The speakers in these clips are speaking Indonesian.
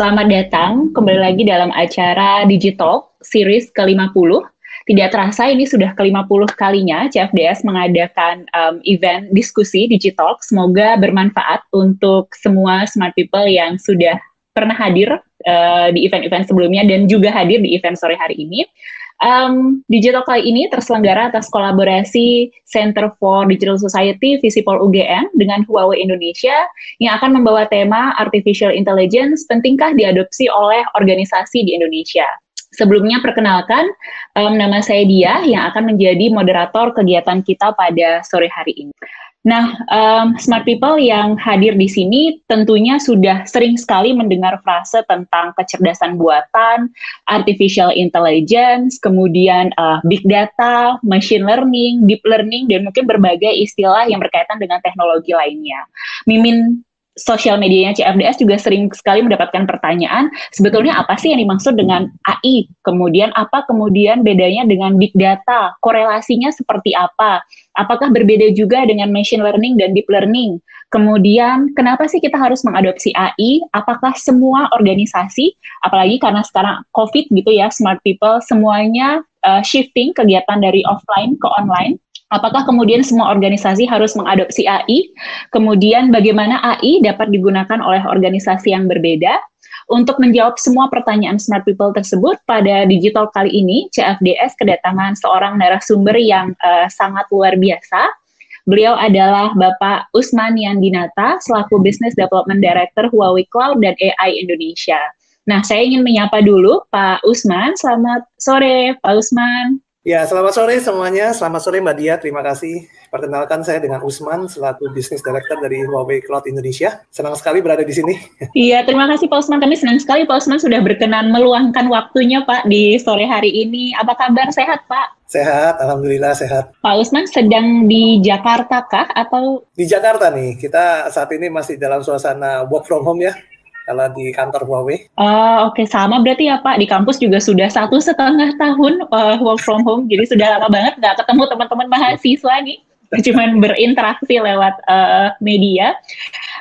Selamat datang kembali lagi dalam acara Digital Series ke-50. Tidak terasa ini sudah ke-50 kalinya CFDS mengadakan um, event diskusi Digital. Semoga bermanfaat untuk semua smart people yang sudah pernah hadir uh, di event-event sebelumnya dan juga hadir di event sore hari ini. Um, Digital kali ini terselenggara atas kolaborasi Center for Digital Society Visipol UGM dengan Huawei Indonesia yang akan membawa tema Artificial Intelligence pentingkah diadopsi oleh organisasi di Indonesia. Sebelumnya perkenalkan, um, nama saya Dia yang akan menjadi moderator kegiatan kita pada sore hari ini. Nah, um, smart people yang hadir di sini tentunya sudah sering sekali mendengar frase tentang kecerdasan buatan, artificial intelligence, kemudian uh, big data, machine learning, deep learning, dan mungkin berbagai istilah yang berkaitan dengan teknologi lainnya. Mimin sosial medianya CFDS juga sering sekali mendapatkan pertanyaan, sebetulnya apa sih yang dimaksud dengan AI? Kemudian apa kemudian bedanya dengan big data? Korelasinya seperti apa? Apakah berbeda juga dengan machine learning dan deep learning? Kemudian kenapa sih kita harus mengadopsi AI? Apakah semua organisasi, apalagi karena sekarang COVID gitu ya, smart people semuanya uh, shifting kegiatan dari offline ke online? Apakah kemudian semua organisasi harus mengadopsi AI? Kemudian bagaimana AI dapat digunakan oleh organisasi yang berbeda? Untuk menjawab semua pertanyaan smart people tersebut pada digital kali ini, CFDS kedatangan seorang narasumber yang uh, sangat luar biasa. Beliau adalah Bapak Usman Yandinata selaku Business Development Director Huawei Cloud dan AI Indonesia. Nah, saya ingin menyapa dulu Pak Usman. Selamat sore, Pak Usman. Ya, selamat sore semuanya. Selamat sore Mbak Dia. Terima kasih. Perkenalkan saya dengan Usman selaku Business Director dari Huawei Cloud Indonesia. Senang sekali berada di sini. Iya, terima kasih Pak Usman. Kami senang sekali Pak Usman sudah berkenan meluangkan waktunya Pak di sore hari ini. Apa kabar? Sehat Pak? Sehat, Alhamdulillah sehat. Pak Usman sedang di Jakarta kah atau? Di Jakarta nih. Kita saat ini masih dalam suasana work from home ya kalau di kantor Huawei. Oh, oke okay. sama berarti ya Pak di kampus juga sudah satu setengah tahun uh, work from home, jadi sudah lama banget nggak ketemu teman-teman mahasiswa nih, cuma berinteraksi lewat uh, media.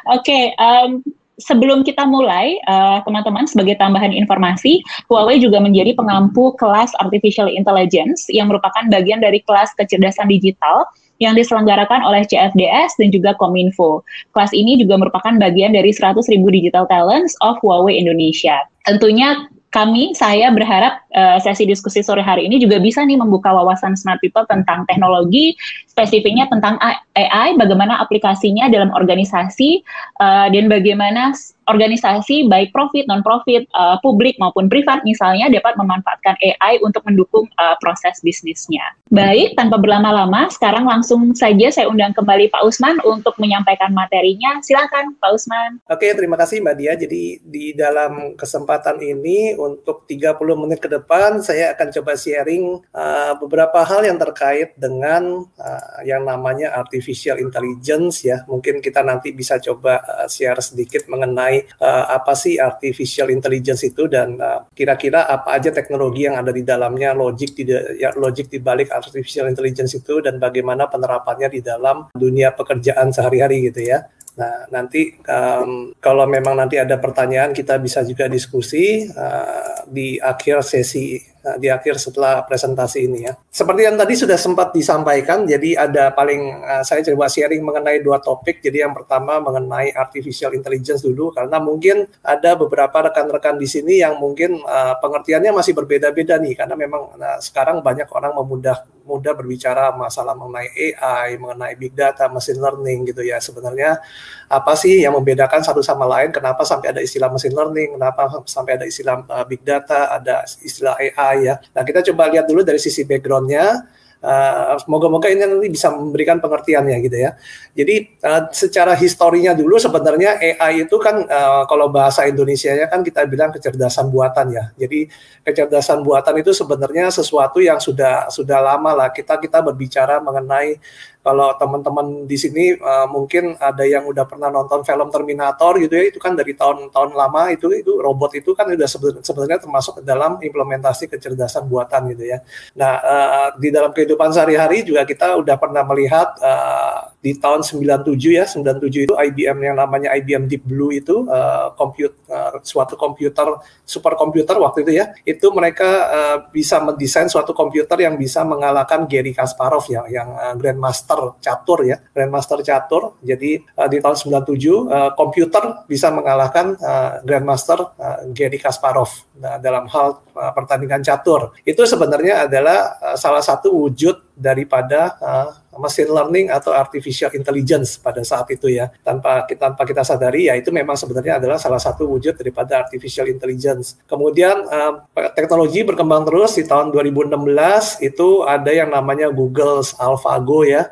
Oke, okay, um, sebelum kita mulai, uh, teman-teman, sebagai tambahan informasi, Huawei juga menjadi pengampu kelas Artificial Intelligence yang merupakan bagian dari kelas kecerdasan digital yang diselenggarakan oleh CFDS dan juga Kominfo. Kelas ini juga merupakan bagian dari 100.000 digital talents of Huawei Indonesia. Tentunya kami, saya berharap uh, sesi diskusi sore hari ini juga bisa nih membuka wawasan smart people tentang teknologi, spesifiknya tentang AI, bagaimana aplikasinya dalam organisasi, uh, dan bagaimana organisasi baik profit, non-profit, uh, publik maupun privat misalnya dapat memanfaatkan AI untuk mendukung uh, proses bisnisnya. Baik, tanpa berlama-lama, sekarang langsung saja saya undang kembali Pak Usman untuk menyampaikan materinya. Silakan Pak Usman. Oke, terima kasih Mbak Dia. Jadi di dalam kesempatan ini untuk 30 menit ke depan saya akan coba sharing uh, beberapa hal yang terkait dengan uh, yang namanya artificial intelligence ya. Mungkin kita nanti bisa coba uh, share sedikit mengenai uh, apa sih artificial intelligence itu dan uh, kira-kira apa aja teknologi yang ada di dalamnya, logik di ya, logik di balik artificial intelligence itu dan bagaimana penerapannya di dalam dunia pekerjaan sehari-hari gitu ya. Nah, nanti um, kalau memang nanti ada pertanyaan kita bisa juga diskusi uh, di akhir sesi di akhir setelah presentasi ini ya. Seperti yang tadi sudah sempat disampaikan, jadi ada paling uh, saya coba sharing mengenai dua topik. Jadi yang pertama mengenai artificial intelligence dulu, karena mungkin ada beberapa rekan-rekan di sini yang mungkin uh, pengertiannya masih berbeda-beda nih, karena memang nah, sekarang banyak orang memudah mudah berbicara masalah mengenai AI, mengenai big data, machine learning gitu ya. Sebenarnya apa sih yang membedakan satu sama lain? Kenapa sampai ada istilah machine learning? Kenapa sampai ada istilah uh, big data? Ada istilah AI? Ya. Nah kita coba lihat dulu dari sisi backgroundnya. Uh, moga-moga ini nanti bisa memberikan pengertiannya gitu ya. Jadi uh, secara historinya dulu sebenarnya AI itu kan uh, kalau bahasa Indonesia ya kan kita bilang kecerdasan buatan ya. Jadi kecerdasan buatan itu sebenarnya sesuatu yang sudah sudah lama lah kita kita berbicara mengenai Kalau teman-teman di sini uh, mungkin ada yang udah pernah nonton film Terminator gitu ya, itu kan dari tahun-tahun lama itu itu robot itu kan udah sebenarnya termasuk dalam implementasi kecerdasan buatan gitu ya. Nah, uh, di dalam kehidupan sehari-hari juga kita udah pernah melihat uh, di tahun 97 ya 97 itu IBM yang namanya IBM Deep Blue itu uh, compute uh, suatu komputer super komputer waktu itu ya itu mereka uh, bisa mendesain suatu komputer yang bisa mengalahkan Gary Kasparov ya yang uh, Grandmaster catur ya Grandmaster catur. Jadi uh, di tahun 97 uh, komputer bisa mengalahkan uh, Grandmaster uh, Gary Kasparov nah, dalam hal uh, pertandingan catur. Itu sebenarnya adalah uh, salah satu wujud daripada uh, machine learning atau artificial intelligence pada saat itu ya tanpa kita tanpa kita sadari ya itu memang sebenarnya adalah salah satu wujud daripada artificial intelligence. Kemudian uh, teknologi berkembang terus di tahun 2016 itu ada yang namanya Google AlphaGo ya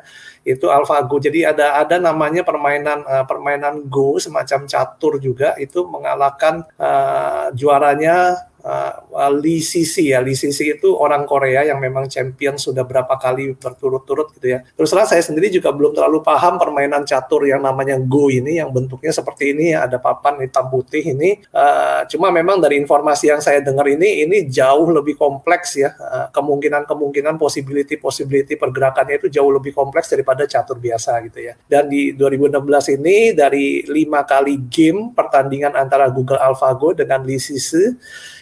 itu AlphaGo. Jadi ada ada namanya permainan uh, permainan Go semacam catur juga itu mengalahkan uh, juaranya uh, Lee Sisi ya. Lee Sisi itu orang Korea yang memang champion sudah berapa kali berturut-turut gitu ya. Terus terang saya sendiri juga belum terlalu paham permainan catur yang namanya Go ini yang bentuknya seperti ini ya, ada papan hitam putih ini. Uh, cuma memang dari informasi yang saya dengar ini ini jauh lebih kompleks ya. Uh, kemungkinan-kemungkinan possibility-possibility pergerakannya itu jauh lebih kompleks daripada catur biasa gitu ya. Dan di 2016 ini dari lima kali game pertandingan antara Google AlphaGo dengan Lee Sisi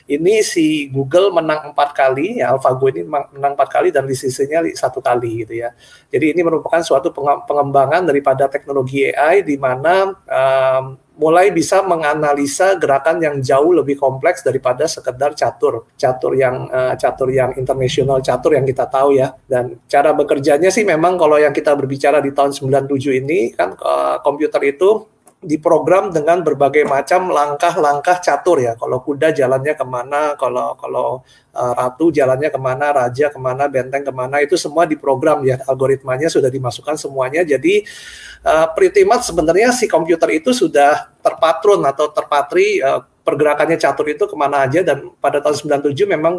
ini si Google menang empat kali, ya AlphaGo ini menang empat kali dan lisensinya satu kali gitu ya. Jadi ini merupakan suatu pengembangan daripada teknologi AI di mana um, mulai bisa menganalisa gerakan yang jauh lebih kompleks daripada sekedar catur catur yang uh, catur yang internasional catur yang kita tahu ya dan cara bekerjanya sih memang kalau yang kita berbicara di tahun 97 ini kan uh, komputer itu diprogram dengan berbagai macam langkah-langkah catur ya. Kalau kuda jalannya ke mana, kalau kalau uh, ratu jalannya ke mana, raja ke mana, benteng ke mana, itu semua diprogram ya. Algoritmanya sudah dimasukkan semuanya. Jadi uh, pretty sebenarnya si komputer itu sudah terpatron atau terpatri uh, pergerakannya catur itu ke mana aja dan pada tahun 97 memang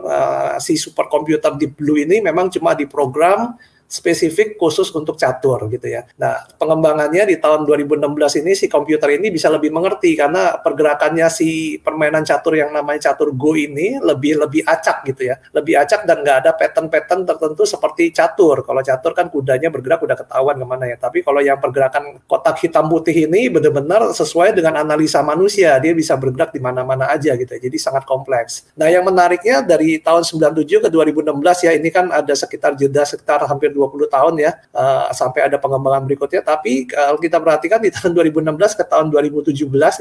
si superkomputer Deep Blue ini memang cuma diprogram spesifik khusus untuk catur gitu ya. Nah, pengembangannya di tahun 2016 ini si komputer ini bisa lebih mengerti karena pergerakannya si permainan catur yang namanya catur Go ini lebih lebih acak gitu ya. Lebih acak dan nggak ada pattern-pattern tertentu seperti catur. Kalau catur kan kudanya bergerak udah ketahuan ke mana ya. Tapi kalau yang pergerakan kotak hitam putih ini benar-benar sesuai dengan analisa manusia. Dia bisa bergerak di mana-mana aja gitu ya. Jadi sangat kompleks. Nah, yang menariknya dari tahun 97 ke 2016 ya ini kan ada sekitar jeda sekitar hampir 20 tahun ya uh, sampai ada pengembangan berikutnya. Tapi kalau kita perhatikan di tahun 2016 ke tahun 2017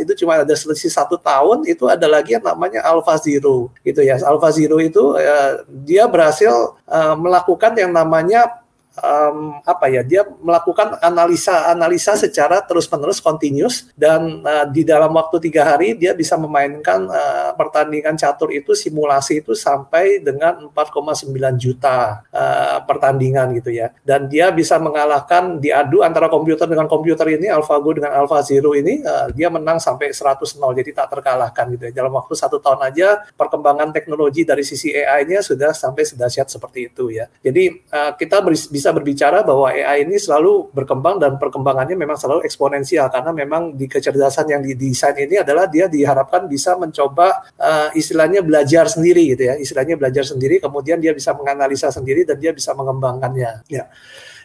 itu cuma ada selisih satu tahun itu ada lagi yang namanya Alpha Zero gitu ya. Alpha Zero itu uh, dia berhasil uh, melakukan yang namanya um, apa ya dia melakukan analisa analisa secara terus menerus continuous dan uh, di dalam waktu tiga hari dia bisa memainkan uh, pertandingan catur itu simulasi itu sampai dengan 4,9 juta uh, pertandingan gitu ya. Dan dia bisa mengalahkan diadu antara komputer dengan komputer ini AlphaGo dengan AlphaZero ini uh, dia menang sampai 100 nol jadi tak terkalahkan gitu ya. Dalam waktu satu tahun aja perkembangan teknologi dari sisi AI-nya sudah sampai sedahsyat seperti itu ya. Jadi uh, kita bisa bisa berbicara bahwa AI ini selalu berkembang dan perkembangannya memang selalu eksponensial karena memang di kecerdasan yang didesain ini adalah dia diharapkan bisa mencoba uh, istilahnya belajar sendiri gitu ya istilahnya belajar sendiri kemudian dia bisa menganalisa sendiri dan dia bisa mengembangkannya. Ya.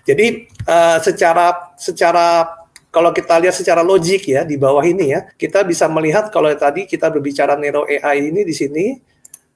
Jadi uh, secara secara kalau kita lihat secara logik ya di bawah ini ya, kita bisa melihat kalau tadi kita berbicara Nero AI ini di sini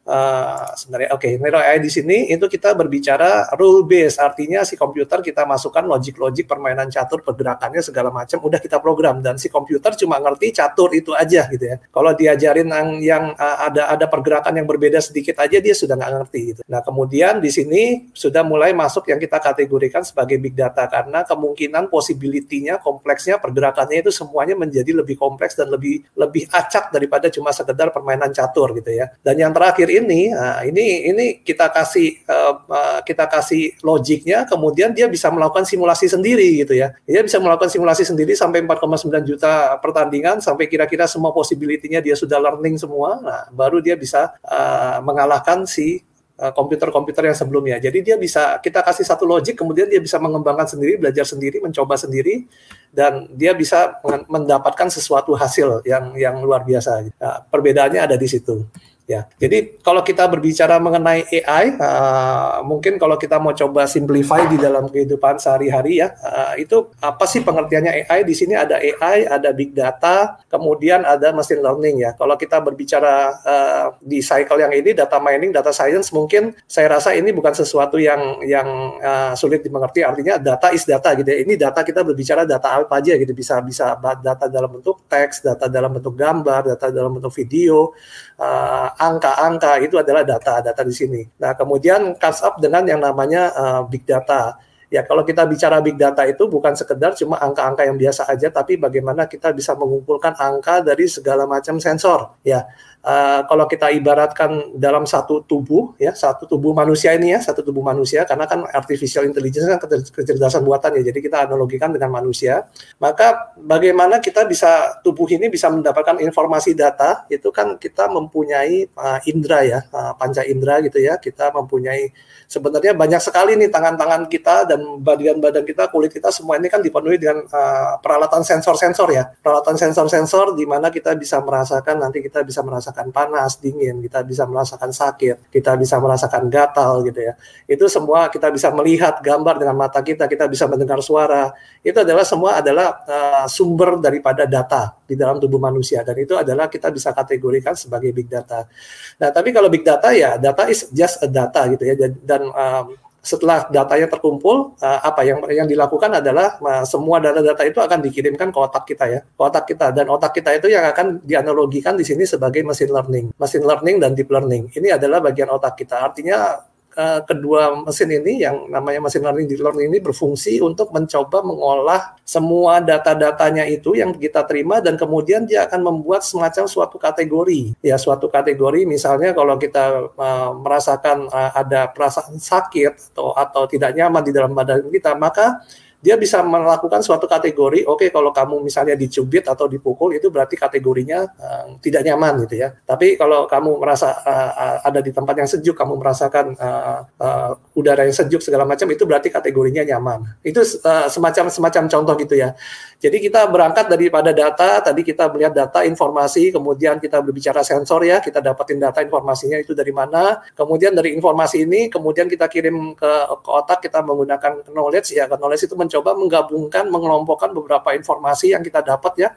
uh, sebenarnya oke okay, Nero AI di sini itu kita berbicara rule base. Artinya si komputer kita masukkan logik-logik permainan catur pergerakannya segala macam udah kita program. Dan si komputer cuma ngerti catur itu aja gitu ya. Kalau diajarin yang, yang uh, ada ada pergerakan yang berbeda sedikit aja dia sudah nggak ngerti gitu. Nah kemudian di sini sudah mulai masuk yang kita kategorikan sebagai big data. Karena kemungkinan possibility-nya kompleksnya pergerakannya itu semuanya menjadi lebih kompleks dan lebih lebih acak daripada cuma sekedar permainan catur gitu ya. Dan yang terakhir ini, nah ini ini kita kasih uh, kita kasih logiknya, kemudian dia bisa melakukan simulasi sendiri gitu ya. Dia bisa melakukan simulasi sendiri sampai 4,9 juta pertandingan, sampai kira-kira semua possibility-nya dia sudah learning semua. Nah, baru dia bisa uh, mengalahkan si komputer-komputer yang sebelumnya. Jadi dia bisa kita kasih satu logic, kemudian dia bisa mengembangkan sendiri, belajar sendiri, mencoba sendiri, dan dia bisa mendapatkan sesuatu hasil yang yang luar biasa. Nah, perbedaannya ada di situ. Ya, jadi kalau kita berbicara mengenai AI, uh, mungkin kalau kita mau coba simplify di dalam kehidupan sehari-hari ya, uh, itu apa sih pengertiannya AI? Di sini ada AI, ada big data, kemudian ada machine learning ya. Kalau kita berbicara uh, di cycle yang ini, data mining, data science, mungkin saya rasa ini bukan sesuatu yang yang uh, sulit dimengerti. Artinya data is data gitu. Ya. Ini data kita berbicara data apa aja gitu. Bisa bisa data dalam bentuk teks, data dalam bentuk gambar, data dalam bentuk video. Uh, angka-angka itu adalah data-data di sini. Nah, kemudian comes up dengan yang namanya uh, big data. Ya, kalau kita bicara big data itu bukan sekedar cuma angka-angka yang biasa aja, tapi bagaimana kita bisa mengumpulkan angka dari segala macam sensor. Ya, uh, kalau kita ibaratkan dalam satu tubuh ya satu tubuh manusia ini ya satu tubuh manusia karena kan artificial intelligence kan kecerdasan buatan ya jadi kita analogikan dengan manusia maka bagaimana kita bisa tubuh ini bisa mendapatkan informasi data itu kan kita mempunyai uh, indera ya uh, panca indera gitu ya kita mempunyai sebenarnya banyak sekali nih tangan-tangan kita dan badan-badan kita kulit kita semua ini kan dipenuhi dengan uh, peralatan sensor-sensor ya peralatan sensor-sensor di mana kita bisa merasakan nanti kita bisa merasakan merasakan panas, dingin, kita bisa merasakan sakit, kita bisa merasakan gatal gitu ya. Itu semua kita bisa melihat gambar dengan mata kita, kita bisa mendengar suara. Itu adalah semua adalah uh, sumber daripada data di dalam tubuh manusia dan itu adalah kita bisa kategorikan sebagai big data. Nah, tapi kalau big data ya data is just a data gitu ya dan um, setelah datanya terkumpul, uh, apa yang yang dilakukan adalah uh, semua data-data itu akan dikirimkan ke otak kita ya, ke otak kita dan otak kita itu yang akan dianalogikan di sini sebagai machine learning, machine learning dan deep learning. Ini adalah bagian otak kita. Artinya uh, kedua mesin ini yang namanya mesin learning deep learning ini berfungsi untuk mencoba mengolah semua data-datanya itu yang kita terima dan kemudian dia akan membuat semacam suatu kategori. Ya suatu kategori misalnya kalau kita uh, merasakan uh, ada perasaan sakit atau atau tidak nyaman di dalam badan kita maka dia bisa melakukan suatu kategori, oke okay, kalau kamu misalnya dicubit atau dipukul itu berarti kategorinya uh, tidak nyaman gitu ya. Tapi kalau kamu merasa uh, ada di tempat yang sejuk, kamu merasakan uh, uh, udara yang sejuk segala macam itu berarti kategorinya nyaman. Itu uh, semacam semacam contoh gitu ya. Jadi kita berangkat daripada data, tadi kita melihat data, informasi, kemudian kita berbicara sensor ya, kita dapatin data informasinya itu dari mana, kemudian dari informasi ini, kemudian kita kirim ke, ke otak, kita menggunakan knowledge ya, knowledge itu mencoba menggabungkan, mengelompokkan beberapa informasi yang kita dapat ya,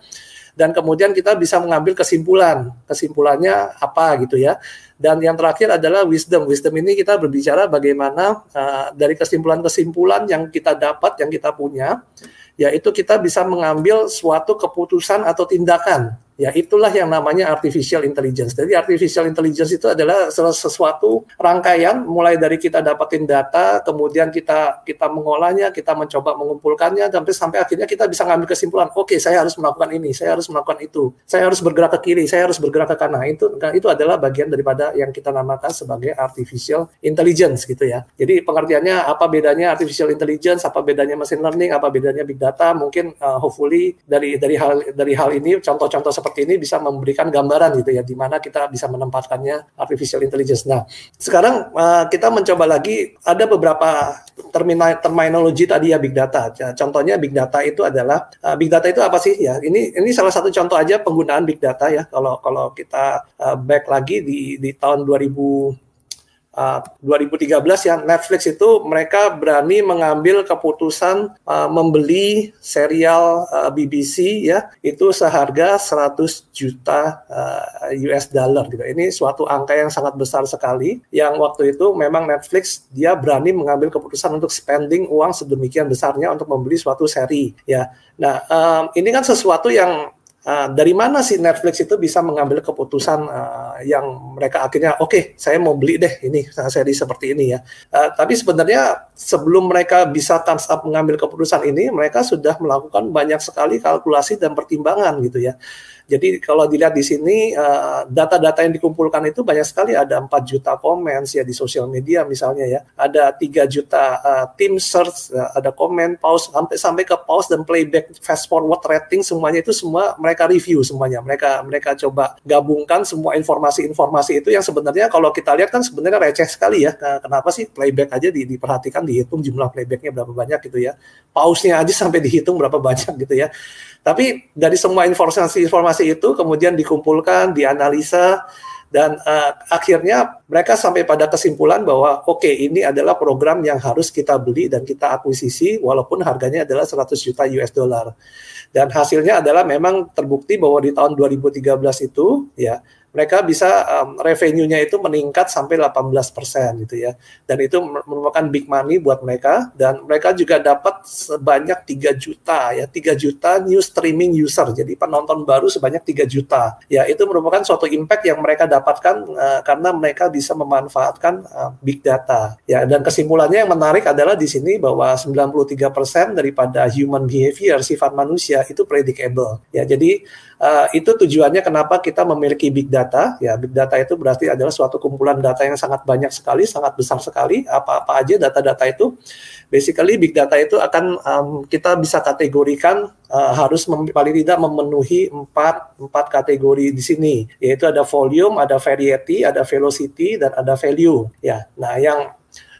dan kemudian kita bisa mengambil kesimpulan. Kesimpulannya apa gitu ya. Dan yang terakhir adalah wisdom. Wisdom ini kita berbicara bagaimana uh, dari kesimpulan-kesimpulan yang kita dapat, yang kita punya, yaitu kita bisa mengambil suatu keputusan atau tindakan Ya, itulah yang namanya artificial intelligence. Jadi artificial intelligence itu adalah sesuatu rangkaian mulai dari kita dapatin data, kemudian kita kita mengolahnya, kita mencoba mengumpulkannya sampai sampai akhirnya kita bisa ngambil kesimpulan, oke, okay, saya harus melakukan ini, saya harus melakukan itu. Saya harus bergerak ke kiri, saya harus bergerak ke kanan. Itu itu adalah bagian daripada yang kita namakan sebagai artificial intelligence gitu ya. Jadi pengertiannya apa bedanya artificial intelligence, apa bedanya machine learning, apa bedanya big data, mungkin uh, hopefully dari dari hal dari hal ini contoh-contoh seperti seperti ini bisa memberikan gambaran gitu ya di mana kita bisa menempatkannya artificial intelligence. Nah, sekarang uh, kita mencoba lagi ada beberapa terminal terminologi tadi ya big data. Contohnya big data itu adalah uh, big data itu apa sih ya? Ini ini salah satu contoh aja penggunaan big data ya. Kalau kalau kita uh, back lagi di di tahun 2000 uh, 2013 ya Netflix itu mereka berani mengambil keputusan uh, membeli serial uh, BBC ya itu seharga 100 juta uh, US dollar gitu. Ini suatu angka yang sangat besar sekali yang waktu itu memang Netflix dia berani mengambil keputusan untuk spending uang sedemikian besarnya untuk membeli suatu seri ya. Nah, um, ini kan sesuatu yang Uh, dari mana sih Netflix itu bisa mengambil keputusan uh, yang mereka akhirnya oke okay, saya mau beli deh ini seri seperti ini ya. Uh, tapi sebenarnya sebelum mereka bisa thumbs up mengambil keputusan ini, mereka sudah melakukan banyak sekali kalkulasi dan pertimbangan gitu ya. Jadi kalau dilihat di sini uh, data-data yang dikumpulkan itu banyak sekali ada 4 juta komen ya di sosial media misalnya ya. Ada 3 juta uh, tim search, uh, ada komen, pause sampai sampai ke pause dan playback fast forward rating semuanya itu semua mereka review semuanya. Mereka mereka coba gabungkan semua informasi-informasi itu yang sebenarnya kalau kita lihat kan sebenarnya receh sekali ya. Nah, kenapa sih playback aja di, diperhatikan dihitung jumlah playbacknya berapa banyak gitu ya. Pause-nya aja sampai dihitung berapa banyak gitu ya. Tapi dari semua informasi-informasi itu kemudian dikumpulkan, dianalisa, dan uh, akhirnya mereka sampai pada kesimpulan bahwa oke okay, ini adalah program yang harus kita beli dan kita akuisisi walaupun harganya adalah 100 juta US dollar. Dan hasilnya adalah memang terbukti bahwa di tahun 2013 itu ya mereka bisa um, revenue-nya itu meningkat sampai 18% gitu ya. Dan itu merupakan big money buat mereka dan mereka juga dapat sebanyak 3 juta ya, 3 juta new streaming user. Jadi penonton baru sebanyak 3 juta. Ya, itu merupakan suatu impact yang mereka dapatkan uh, karena mereka bisa memanfaatkan uh, big data. Ya, dan kesimpulannya yang menarik adalah di sini bahwa 93% daripada human behavior sifat manusia itu predictable. Ya, jadi uh, itu tujuannya kenapa kita memiliki big data. Ya, big data itu berarti adalah suatu kumpulan data yang sangat banyak sekali, sangat besar sekali. Apa-apa aja data-data itu, basically big data itu akan um, kita bisa kategorikan uh, harus paling tidak memenuhi empat empat kategori di sini, yaitu ada volume, ada variety, ada velocity, dan ada value. Ya, nah yang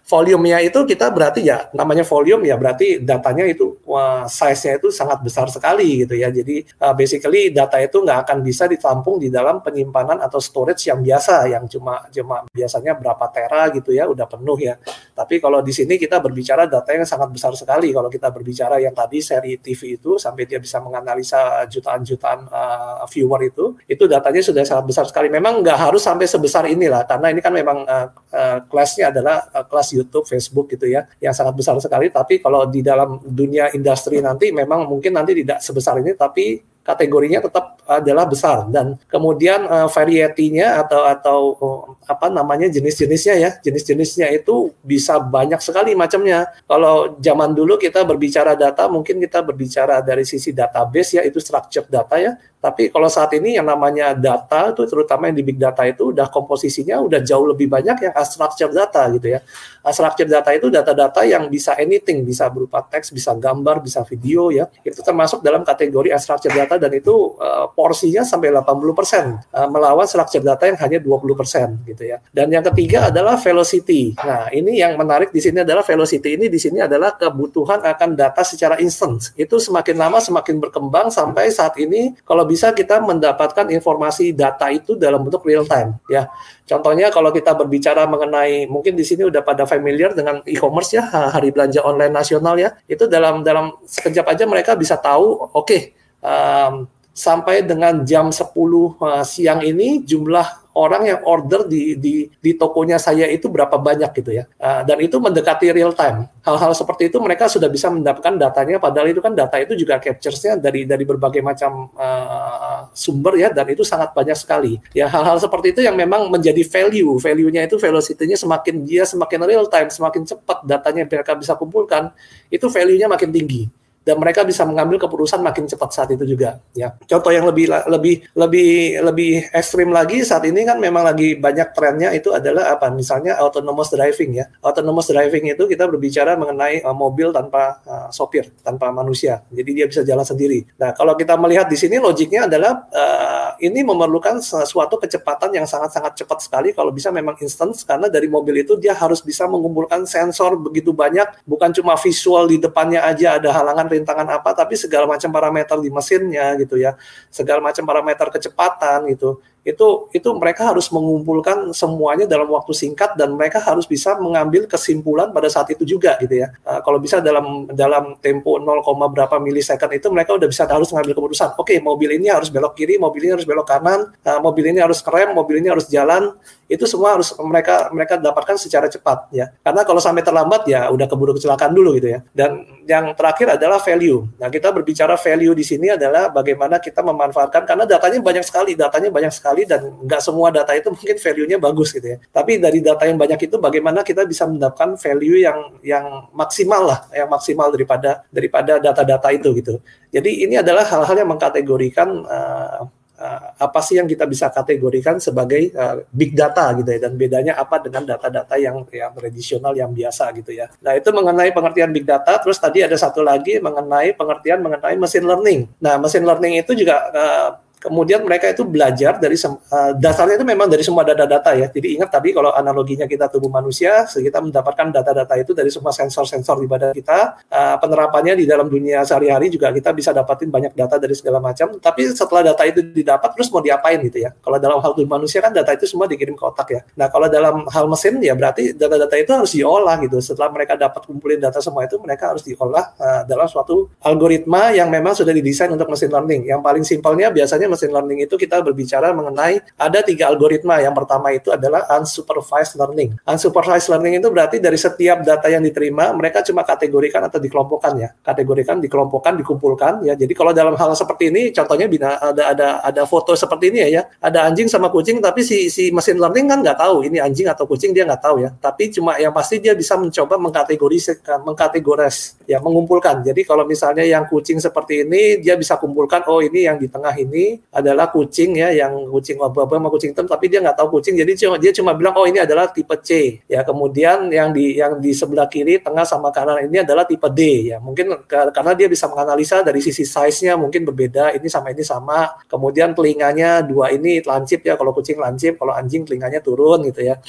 volumenya itu kita berarti ya namanya volume ya berarti datanya itu size-nya itu sangat besar sekali gitu ya. Jadi uh, basically data itu nggak akan bisa ditampung di dalam penyimpanan atau storage yang biasa yang cuma cuma biasanya berapa tera gitu ya udah penuh ya. Tapi kalau di sini kita berbicara data yang sangat besar sekali. Kalau kita berbicara yang tadi seri TV itu sampai dia bisa menganalisa jutaan-jutaan uh, viewer itu, itu datanya sudah sangat besar sekali. Memang nggak harus sampai sebesar inilah karena ini kan memang uh, uh, kelasnya adalah uh, kelas YouTube, Facebook gitu ya, yang sangat besar sekali. Tapi kalau di dalam dunia industri nanti memang mungkin nanti tidak sebesar ini, tapi kategorinya tetap adalah besar. Dan kemudian uh, variety-nya atau atau uh, apa namanya jenis-jenisnya ya jenis-jenisnya itu bisa banyak sekali macamnya. Kalau zaman dulu kita berbicara data mungkin kita berbicara dari sisi database ya itu structured data ya tapi kalau saat ini yang namanya data itu terutama yang di big data itu udah komposisinya udah jauh lebih banyak yang unstructured data gitu ya. Unstructured data itu data-data yang bisa anything, bisa berupa teks, bisa gambar, bisa video ya. Itu termasuk dalam kategori unstructured data dan itu uh, porsinya sampai 80% uh, melawan structured data yang hanya 20% gitu ya. Dan yang ketiga adalah velocity. Nah, ini yang menarik di sini adalah velocity ini di sini adalah kebutuhan akan data secara instant. Itu semakin lama semakin berkembang sampai saat ini kalau bisa kita mendapatkan informasi data itu dalam bentuk real time ya. Contohnya kalau kita berbicara mengenai mungkin di sini udah pada familiar dengan e-commerce ya hari belanja online nasional ya. Itu dalam dalam sekejap aja mereka bisa tahu oke okay, um, sampai dengan jam 10 uh, siang ini jumlah orang yang order di di di tokonya saya itu berapa banyak gitu ya. Uh, dan itu mendekati real time. Hal-hal seperti itu mereka sudah bisa mendapatkan datanya padahal itu kan data itu juga captures-nya dari dari berbagai macam uh, sumber ya dan itu sangat banyak sekali. Ya hal-hal seperti itu yang memang menjadi value. Value-nya itu velocity-nya semakin dia semakin real time, semakin cepat datanya mereka bisa kumpulkan, itu value-nya makin tinggi dan mereka bisa mengambil keputusan makin cepat saat itu juga ya. Contoh yang lebih lebih lebih lebih ekstrim lagi saat ini kan memang lagi banyak trennya itu adalah apa? Misalnya autonomous driving ya. Autonomous driving itu kita berbicara mengenai uh, mobil tanpa uh, sopir tanpa manusia. Jadi dia bisa jalan sendiri. Nah kalau kita melihat di sini logiknya adalah uh, ini memerlukan suatu kecepatan yang sangat-sangat cepat sekali kalau bisa memang instant karena dari mobil itu dia harus bisa mengumpulkan sensor begitu banyak bukan cuma visual di depannya aja ada halangan rintangan apa tapi segala macam parameter di mesinnya gitu ya. Segala macam parameter kecepatan gitu itu itu mereka harus mengumpulkan semuanya dalam waktu singkat dan mereka harus bisa mengambil kesimpulan pada saat itu juga gitu ya. Uh, kalau bisa dalam dalam tempo 0, berapa milisecond itu mereka udah bisa harus mengambil keputusan. Oke, okay, mobil ini harus belok kiri, mobil ini harus belok kanan, uh, mobil ini harus rem, mobil ini harus jalan. Itu semua harus mereka mereka dapatkan secara cepat ya. Karena kalau sampai terlambat ya udah keburu kecelakaan dulu gitu ya. Dan yang terakhir adalah value. Nah, kita berbicara value di sini adalah bagaimana kita memanfaatkan karena datanya banyak sekali, datanya banyak sekali sekali dan nggak semua data itu mungkin value-nya bagus gitu ya. Tapi dari data yang banyak itu bagaimana kita bisa mendapatkan value yang yang maksimal lah, yang maksimal daripada daripada data-data itu gitu. Jadi ini adalah hal-hal yang mengkategorikan uh, uh, apa sih yang kita bisa kategorikan sebagai uh, big data gitu ya dan bedanya apa dengan data-data yang yang tradisional yang biasa gitu ya. Nah, itu mengenai pengertian big data, terus tadi ada satu lagi mengenai pengertian mengenai machine learning. Nah, machine learning itu juga uh, kemudian mereka itu belajar dari uh, dasarnya itu memang dari semua data-data ya. Jadi ingat tadi kalau analoginya kita tubuh manusia, kita mendapatkan data-data itu dari semua sensor-sensor di badan kita. Uh, penerapannya di dalam dunia sehari-hari juga kita bisa dapatin banyak data dari segala macam. Tapi setelah data itu didapat terus mau diapain gitu ya. Kalau dalam hal tubuh manusia kan data itu semua dikirim ke otak ya. Nah kalau dalam hal mesin ya berarti data-data itu harus diolah gitu. Setelah mereka dapat kumpulin data semua itu mereka harus diolah uh, dalam suatu algoritma yang memang sudah didesain untuk mesin learning. Yang paling simpelnya biasanya machine learning itu kita berbicara mengenai ada tiga algoritma. Yang pertama itu adalah unsupervised learning. Unsupervised learning itu berarti dari setiap data yang diterima, mereka cuma kategorikan atau dikelompokkan ya. Kategorikan, dikelompokkan, dikumpulkan ya. Jadi kalau dalam hal seperti ini, contohnya bina, ada ada ada foto seperti ini ya, ya. Ada anjing sama kucing, tapi si si mesin learning kan nggak tahu ini anjing atau kucing dia nggak tahu ya. Tapi cuma yang pasti dia bisa mencoba mengkategoriskan, mengkategoris, ya mengumpulkan. Jadi kalau misalnya yang kucing seperti ini, dia bisa kumpulkan, oh ini yang di tengah ini adalah kucing ya, yang kucing oba-oba sama kucing hitam, tapi dia nggak tahu kucing, jadi cuma dia cuma bilang oh ini adalah tipe C ya. Kemudian yang di yang di sebelah kiri, tengah sama kanan ini adalah tipe D ya. Mungkin karena dia bisa menganalisa dari sisi size-nya mungkin berbeda, ini sama ini sama. Kemudian telinganya dua ini lancip ya, kalau kucing lancip, kalau anjing telinganya turun gitu ya.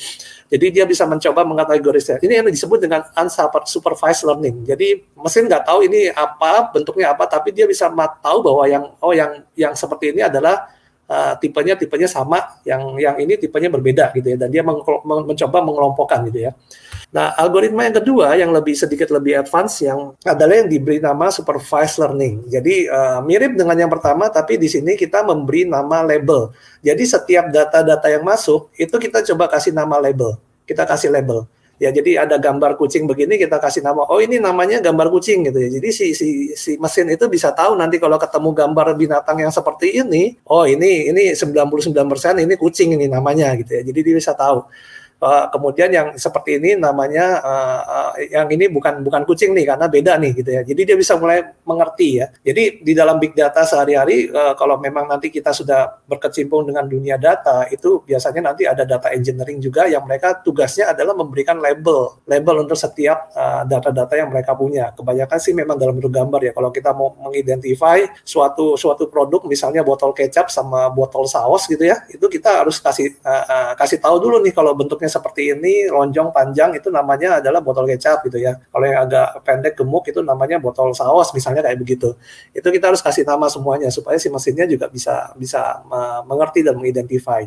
Jadi dia bisa mencoba mengkategorisnya. Ini yang disebut dengan unsupervised learning. Jadi mesin nggak tahu ini apa, bentuknya apa, tapi dia bisa tahu bahwa yang oh yang yang seperti ini adalah uh, tipenya tipenya sama, yang yang ini tipenya berbeda gitu ya. Dan dia meng, men, mencoba mengelompokkan gitu ya. Nah, algoritma yang kedua yang lebih sedikit lebih advance yang adalah yang diberi nama supervised learning. Jadi uh, mirip dengan yang pertama, tapi di sini kita memberi nama label. Jadi setiap data-data yang masuk itu kita coba kasih nama label. Kita kasih label. Ya, jadi ada gambar kucing begini kita kasih nama. Oh, ini namanya gambar kucing gitu ya. Jadi si si si mesin itu bisa tahu nanti kalau ketemu gambar binatang yang seperti ini, oh ini ini 99% ini kucing ini namanya gitu ya. Jadi dia bisa tahu. Uh, kemudian yang seperti ini namanya uh, uh, yang ini bukan bukan kucing nih karena beda nih gitu ya. Jadi dia bisa mulai mengerti ya. Jadi di dalam big data sehari-hari uh, kalau memang nanti kita sudah berkecimpung dengan dunia data itu biasanya nanti ada data engineering juga yang mereka tugasnya adalah memberikan label label untuk setiap data-data uh, yang mereka punya. Kebanyakan sih memang dalam bentuk gambar ya. Kalau kita mau mengidentify suatu suatu produk misalnya botol kecap sama botol saus gitu ya, itu kita harus kasih uh, uh, kasih tahu dulu nih kalau bentuknya seperti ini, lonjong panjang itu namanya adalah botol kecap gitu ya. Kalau yang agak pendek gemuk itu namanya botol saus misalnya kayak begitu. Itu kita harus kasih nama semuanya supaya si mesinnya juga bisa bisa mengerti dan mengidentify.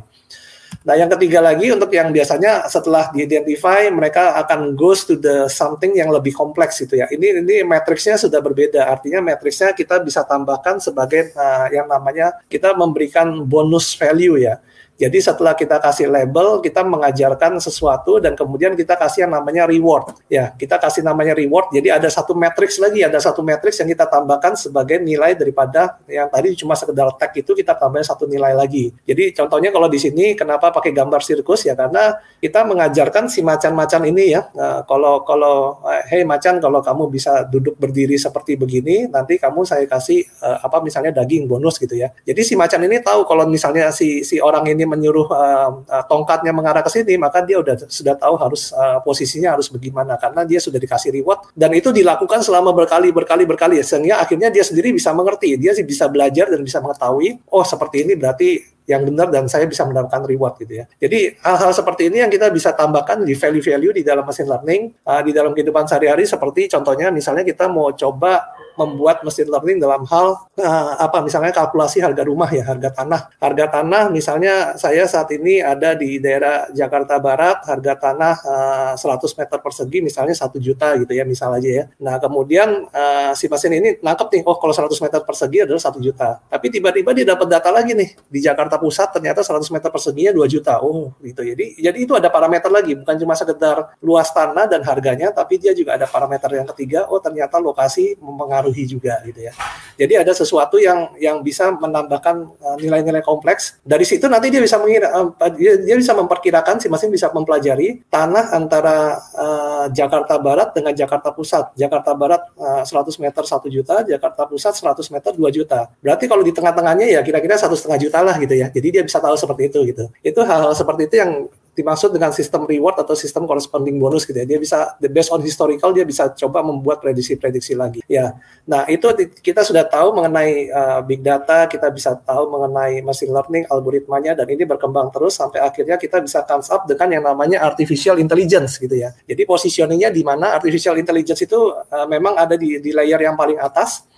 Nah, yang ketiga lagi untuk yang biasanya setelah diidentify mereka akan goes to the something yang lebih kompleks gitu ya. Ini ini matriksnya sudah berbeda. Artinya matriksnya kita bisa tambahkan sebagai uh, yang namanya kita memberikan bonus value ya. Jadi setelah kita kasih label, kita mengajarkan sesuatu dan kemudian kita kasih yang namanya reward. Ya, kita kasih namanya reward. Jadi ada satu matrix lagi, ada satu matrix yang kita tambahkan sebagai nilai daripada yang tadi cuma sekedar tag itu kita tambahkan satu nilai lagi. Jadi contohnya kalau di sini kenapa pakai gambar sirkus ya karena kita mengajarkan si macan-macan ini ya. Nah, kalau kalau hey macan kalau kamu bisa duduk berdiri seperti begini, nanti kamu saya kasih uh, apa misalnya daging bonus gitu ya. Jadi si macan ini tahu kalau misalnya si si orang ini menyuruh uh, uh, tongkatnya mengarah ke sini, maka dia udah sudah tahu harus uh, posisinya harus bagaimana karena dia sudah dikasih reward dan itu dilakukan selama berkali berkali berkali sehingga akhirnya dia sendiri bisa mengerti, dia sih bisa belajar dan bisa mengetahui, oh seperti ini berarti yang benar dan saya bisa mendapatkan reward gitu ya. Jadi hal-hal seperti ini yang kita bisa tambahkan di value-value di dalam machine learning uh, di dalam kehidupan sehari-hari seperti contohnya misalnya kita mau coba membuat mesin learning dalam hal uh, apa misalnya kalkulasi harga rumah ya harga tanah. Harga tanah misalnya saya saat ini ada di daerah Jakarta Barat harga tanah uh, eh, 100 meter persegi misalnya satu juta gitu ya misal aja ya. Nah kemudian uh, si mesin ini nangkep nih oh kalau 100 meter persegi adalah satu juta. Tapi tiba-tiba dia dapat data lagi nih di Jakarta Pusat ternyata 100 meter perseginya 2 juta. Oh gitu. Jadi jadi itu ada parameter lagi bukan cuma sekedar luas tanah dan harganya tapi dia juga ada parameter yang ketiga oh ternyata lokasi mempengaruhi mempengaruhi juga gitu ya. Jadi ada sesuatu yang yang bisa menambahkan uh, nilai-nilai kompleks. Dari situ nanti dia bisa mengira, dia, dia bisa memperkirakan si mesin bisa mempelajari tanah antara uh, Jakarta Barat dengan Jakarta Pusat. Jakarta Barat uh, 100 meter 1 juta, Jakarta Pusat 100 meter 2 juta. Berarti kalau di tengah-tengahnya ya kira-kira satu setengah juta lah gitu ya. Jadi dia bisa tahu seperti itu gitu. Itu hal-hal seperti itu yang dimaksud dengan sistem reward atau sistem corresponding bonus gitu ya. Dia bisa the based on historical dia bisa coba membuat prediksi-prediksi lagi. Ya. Nah, itu kita sudah tahu mengenai uh, big data, kita bisa tahu mengenai machine learning algoritmanya dan ini berkembang terus sampai akhirnya kita bisa comes up dengan yang namanya artificial intelligence gitu ya. Jadi positioningnya di mana artificial intelligence itu uh, memang ada di di layer yang paling atas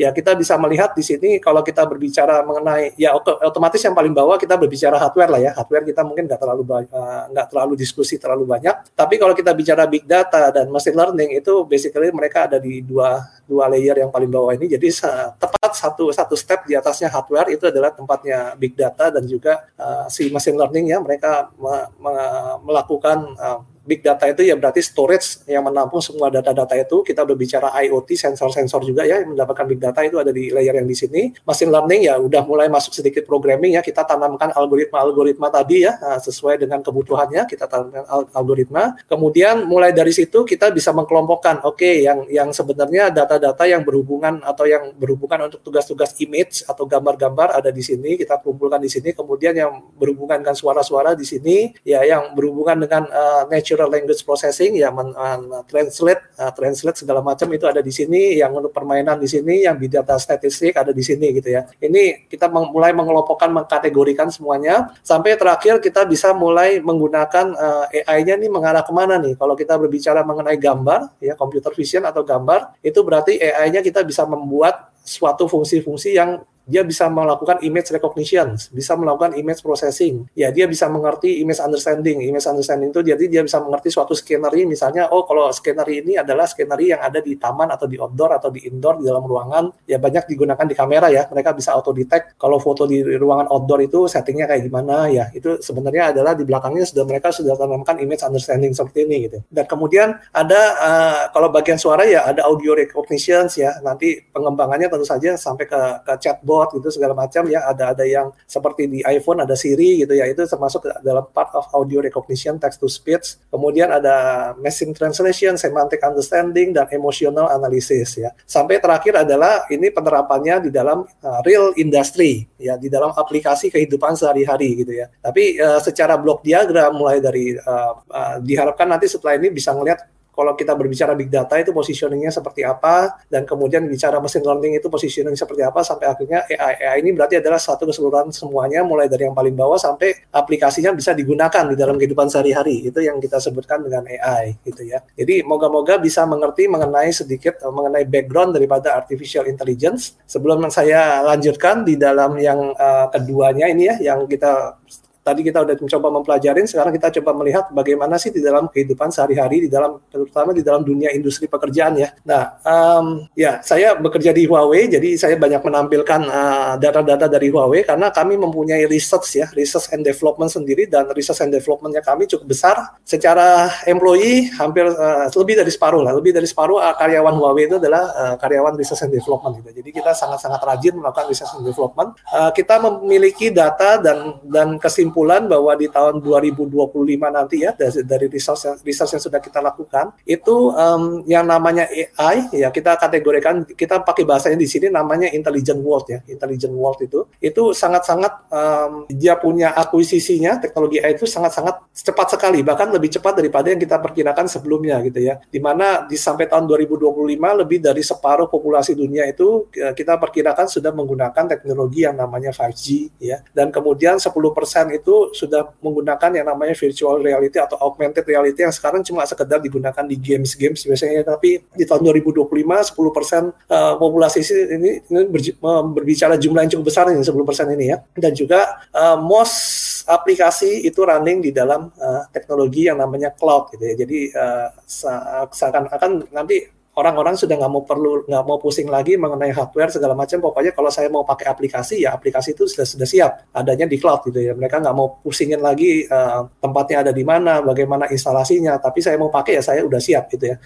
ya kita bisa melihat di sini kalau kita berbicara mengenai ya otomatis yang paling bawah kita berbicara hardware lah ya. Hardware kita mungkin nggak terlalu uh, nggak terlalu diskusi terlalu banyak. Tapi kalau kita bicara big data dan machine learning itu basically mereka ada di dua dua layer yang paling bawah ini. Jadi tepat satu satu step di atasnya hardware itu adalah tempatnya big data dan juga uh, si machine learning ya mereka me, me, melakukan uh, big data itu ya berarti storage yang menampung semua data-data itu. Kita berbicara IoT, sensor-sensor juga ya yang mendapatkan big data itu ada di layer yang di sini. Machine learning ya udah mulai masuk sedikit programming ya. Kita tanamkan algoritma-algoritma tadi ya nah, sesuai dengan kebutuhannya. Kita tanamkan algoritma. Kemudian mulai dari situ kita bisa mengkelompokkan. Oke, okay, yang yang sebenarnya data-data yang berhubungan atau yang berhubungan untuk tugas-tugas image atau gambar-gambar ada di sini. Kita kumpulkan di sini. Kemudian yang berhubungan dengan suara-suara di sini. Ya, yang berhubungan dengan uh, natural language processing ya men, uh, translate uh, translate segala macam itu ada di sini yang untuk permainan di sini yang di data statistik ada di sini gitu ya. Ini kita mulai mengelompokkan mengkategorikan semuanya sampai terakhir kita bisa mulai menggunakan uh, AI-nya nih mengarah ke mana nih. Kalau kita berbicara mengenai gambar ya computer vision atau gambar itu berarti AI-nya kita bisa membuat suatu fungsi-fungsi yang dia bisa melakukan image recognition, bisa melakukan image processing. Ya, dia bisa mengerti image understanding. Image understanding itu jadi dia bisa mengerti suatu skenery misalnya oh kalau skenery ini adalah skenery yang ada di taman atau di outdoor atau di indoor di dalam ruangan, ya banyak digunakan di kamera ya. Mereka bisa auto detect kalau foto di ruangan outdoor itu settingnya kayak gimana ya. Itu sebenarnya adalah di belakangnya sudah mereka sudah tanamkan image understanding seperti ini gitu. Dan kemudian ada uh, kalau bagian suara ya ada audio recognition ya. Nanti pengembangannya tentu saja sampai ke ke chatbot chatbot gitu segala macam ya ada ada yang seperti di iPhone ada Siri gitu ya itu termasuk dalam part of audio recognition text to speech. Kemudian ada machine translation semantic understanding dan emotional analysis ya. Sampai terakhir adalah ini penerapannya di dalam uh, real industry ya di dalam aplikasi kehidupan sehari-hari gitu ya. Tapi uh, secara blok diagram mulai dari uh, uh, diharapkan nanti setelah ini bisa melihat kalau kita berbicara big data itu positioningnya seperti apa dan kemudian bicara machine learning itu positioning seperti apa sampai akhirnya AI AI ini berarti adalah satu keseluruhan semuanya mulai dari yang paling bawah sampai aplikasinya bisa digunakan di dalam kehidupan sehari-hari. Itu yang kita sebutkan dengan AI gitu ya. Jadi moga-moga bisa mengerti mengenai sedikit eh, mengenai background daripada artificial intelligence. Sebelum saya lanjutkan di dalam yang uh, keduanya ini ya yang kita tadi kita udah mencoba mempelajarin, sekarang kita coba melihat bagaimana sih di dalam kehidupan sehari-hari, di dalam terutama di dalam dunia industri pekerjaan ya. Nah, um, ya saya bekerja di Huawei, jadi saya banyak menampilkan uh, data-data uh, dari Huawei karena kami mempunyai research ya, research and development sendiri dan research and developmentnya kami cukup besar. Secara employee hampir uh, lebih dari separuh lah, lebih dari separuh uh, karyawan Huawei itu adalah uh, karyawan research and development gitu. Jadi kita sangat-sangat rajin melakukan research and development. Uh, kita memiliki data dan dan kesimpulan kesimpulan bahwa di tahun 2025 nanti ya dari, dari research yang, research yang sudah kita lakukan itu um, yang namanya AI ya kita kategorikan kita pakai bahasanya di sini namanya intelligent world ya intelligent world itu itu sangat-sangat um, dia punya akuisisinya teknologi AI itu sangat-sangat cepat sekali bahkan lebih cepat daripada yang kita perkirakan sebelumnya gitu ya. Di mana di sampai tahun 2025 lebih dari separuh populasi dunia itu kita perkirakan sudah menggunakan teknologi yang namanya 5G ya. Dan kemudian 10% itu sudah menggunakan yang namanya virtual reality atau augmented reality yang sekarang cuma sekedar digunakan di games-games biasanya. Tapi di tahun 2025 10% uh, populasi ini, ini berbicara jumlah yang cukup besar ini 10% ini ya. Dan juga uh, most aplikasi itu running di dalam uh, teknologi yang namanya cloud gitu ya. Jadi uh, seakan-akan nanti orang-orang sudah nggak mau perlu nggak mau pusing lagi mengenai hardware segala macam. Pokoknya kalau saya mau pakai aplikasi ya aplikasi itu sudah sudah siap adanya di cloud gitu ya. Mereka nggak mau pusingin lagi uh, tempatnya ada di mana, bagaimana instalasinya. Tapi saya mau pakai ya saya udah siap gitu ya.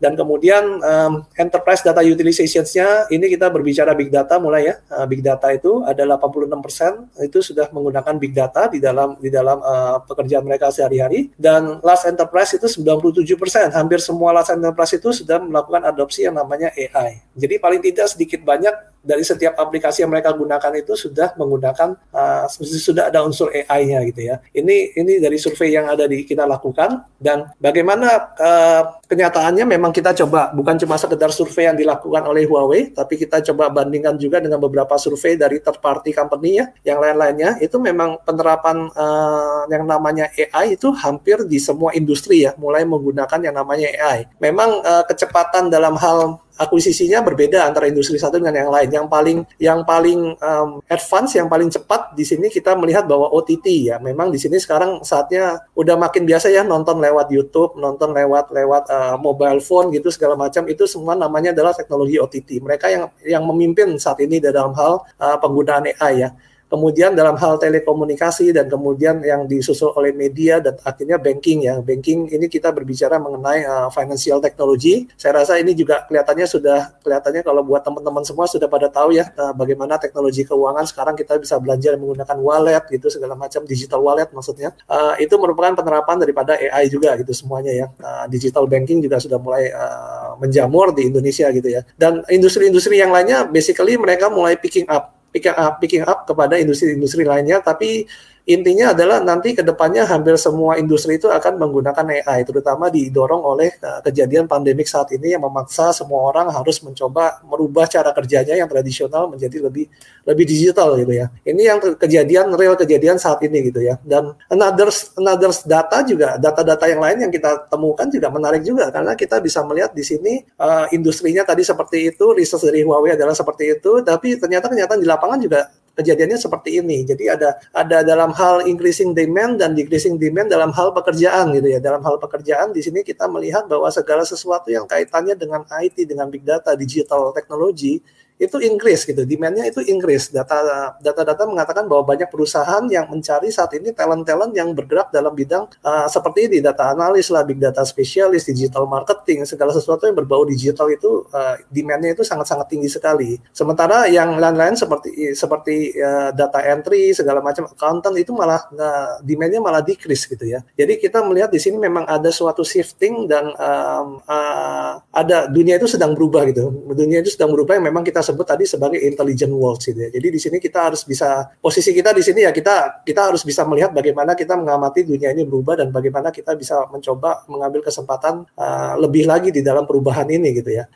Dan kemudian um, enterprise data utilization-nya ini kita berbicara big data mulai ya. Uh, big data itu ada 86% itu sudah menggunakan big data di dalam di dalam uh, pekerjaan mereka sehari-hari dan last enterprise itu 97%. Hampir semua last enterprise itu sudah melakukan adopsi yang namanya AI. Jadi paling tidak sedikit banyak dari setiap aplikasi yang mereka gunakan itu sudah menggunakan uh, sudah ada unsur AI-nya gitu ya. Ini ini dari survei yang ada di kita lakukan dan bagaimana uh, kenyataannya memang kita coba bukan cuma sekedar survei yang dilakukan oleh Huawei, tapi kita coba bandingkan juga dengan beberapa survei dari third party company ya, yang lain-lainnya itu memang penerapan uh, yang namanya AI itu hampir di semua industri ya, mulai menggunakan yang namanya AI. Memang uh, kecepatan dalam hal akuisisinya berbeda antara industri satu dengan yang lain. Yang paling yang paling um, advance, yang paling cepat di sini kita melihat bahwa OTT ya. Memang di sini sekarang saatnya udah makin biasa ya nonton lewat YouTube, nonton lewat lewat uh, mobile phone gitu segala macam itu semua namanya adalah teknologi OTT. Mereka yang yang memimpin saat ini dalam hal uh, penggunaan AI ya kemudian dalam hal telekomunikasi dan kemudian yang disusul oleh media dan akhirnya banking ya. Banking ini kita berbicara mengenai uh, financial technology. Saya rasa ini juga kelihatannya sudah kelihatannya kalau buat teman-teman semua sudah pada tahu ya uh, bagaimana teknologi keuangan sekarang kita bisa belanja menggunakan wallet gitu segala macam digital wallet maksudnya. Uh, itu merupakan penerapan daripada AI juga gitu semuanya ya. Uh, digital banking juga sudah mulai uh, menjamur di Indonesia gitu ya. Dan industri-industri yang lainnya basically mereka mulai picking up picking up, picking up kepada industri-industri lainnya, tapi intinya adalah nanti ke depannya hampir semua industri itu akan menggunakan AI, terutama didorong oleh uh, kejadian pandemik saat ini yang memaksa semua orang harus mencoba merubah cara kerjanya yang tradisional menjadi lebih lebih digital gitu ya. Ini yang kejadian real kejadian saat ini gitu ya. Dan another another data juga data-data yang lain yang kita temukan juga menarik juga karena kita bisa melihat di sini uh, industrinya tadi seperti itu, riset dari Huawei adalah seperti itu, tapi ternyata kenyataan di lapangan juga kejadiannya seperti ini. Jadi ada ada dalam hal increasing demand dan decreasing demand dalam hal pekerjaan gitu ya. Dalam hal pekerjaan di sini kita melihat bahwa segala sesuatu yang kaitannya dengan IT, dengan big data, digital teknologi itu increase gitu, demandnya itu increase. Data data-data mengatakan bahwa banyak perusahaan yang mencari saat ini talent-talent yang bergerak dalam bidang uh, seperti ini, data analis lah, big data spesialis, digital marketing, segala sesuatu yang berbau digital itu uh, demandnya itu sangat-sangat tinggi sekali. Sementara yang lain-lain seperti seperti uh, data entry, segala macam accountant itu malah uh, demandnya malah decrease gitu ya. Jadi kita melihat di sini memang ada suatu shifting dan um, uh, ada dunia itu sedang berubah gitu. Dunia itu sedang berubah yang memang kita sebut tadi sebagai intelligent world gitu ya. Jadi di sini kita harus bisa posisi kita di sini ya kita kita harus bisa melihat bagaimana kita mengamati dunia ini berubah dan bagaimana kita bisa mencoba mengambil kesempatan uh, lebih lagi di dalam perubahan ini gitu ya.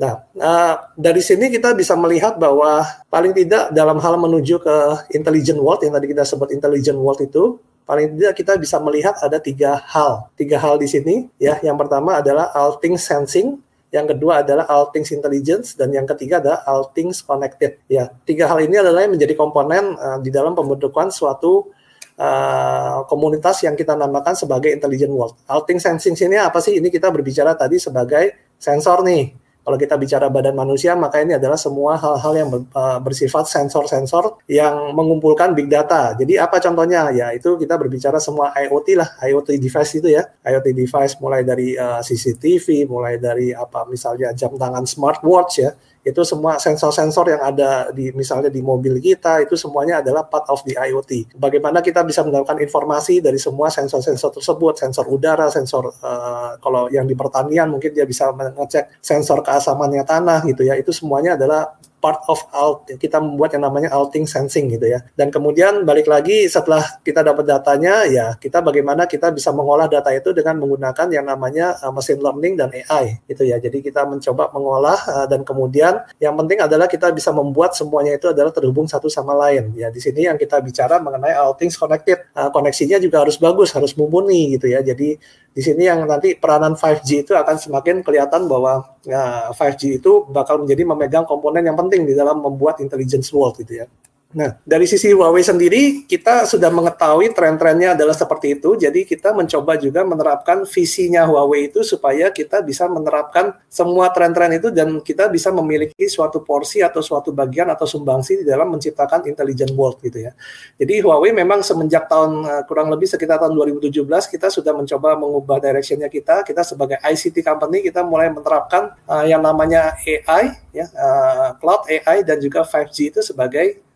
Nah, uh, dari sini kita bisa melihat bahwa paling tidak dalam hal menuju ke intelligent world yang tadi kita sebut intelligent world itu, paling tidak kita bisa melihat ada tiga hal. Tiga hal di sini ya. Yang pertama adalah all things sensing, yang kedua adalah all things intelligence dan yang ketiga adalah all things connected. Ya, tiga hal ini adalah yang menjadi komponen uh, di dalam pembentukan suatu uh, komunitas yang kita namakan sebagai intelligent world. All things sensing sini apa sih? Ini kita berbicara tadi sebagai sensor nih kalau kita bicara badan manusia, maka ini adalah semua hal-hal yang uh, bersifat sensor-sensor yang mengumpulkan big data. Jadi apa contohnya? Ya itu kita berbicara semua IoT lah, IoT device itu ya. IoT device mulai dari uh, CCTV, mulai dari apa misalnya jam tangan smartwatch ya itu semua sensor-sensor yang ada di misalnya di mobil kita itu semuanya adalah part of the IoT. Bagaimana kita bisa mendapatkan informasi dari semua sensor-sensor tersebut, sensor udara, sensor uh, kalau yang di pertanian mungkin dia bisa mengecek sensor keasamannya tanah gitu ya. Itu semuanya adalah part of alt kita membuat yang namanya alting sensing gitu ya. Dan kemudian balik lagi setelah kita dapat datanya ya kita bagaimana kita bisa mengolah data itu dengan menggunakan yang namanya uh, machine learning dan AI gitu ya. Jadi kita mencoba mengolah uh, dan kemudian yang penting adalah kita bisa membuat semuanya itu adalah terhubung satu sama lain ya. Di sini yang kita bicara mengenai all things connected uh, koneksinya juga harus bagus harus mumpuni gitu ya. Jadi di sini yang nanti peranan 5G itu akan semakin kelihatan bahwa ya, 5G itu bakal menjadi memegang komponen yang penting di dalam membuat intelligence world gitu ya. Nah, dari sisi Huawei sendiri, kita sudah mengetahui tren-trennya adalah seperti itu. Jadi kita mencoba juga menerapkan visinya Huawei itu supaya kita bisa menerapkan semua tren-tren itu dan kita bisa memiliki suatu porsi atau suatu bagian atau sumbangsi di dalam menciptakan intelligent world gitu ya. Jadi Huawei memang semenjak tahun eh, kurang lebih sekitar tahun 2017 kita sudah mencoba mengubah directionnya kita. Kita sebagai ICT company kita mulai menerapkan uh, yang namanya AI ya, uh, cloud AI dan juga 5G itu sebagai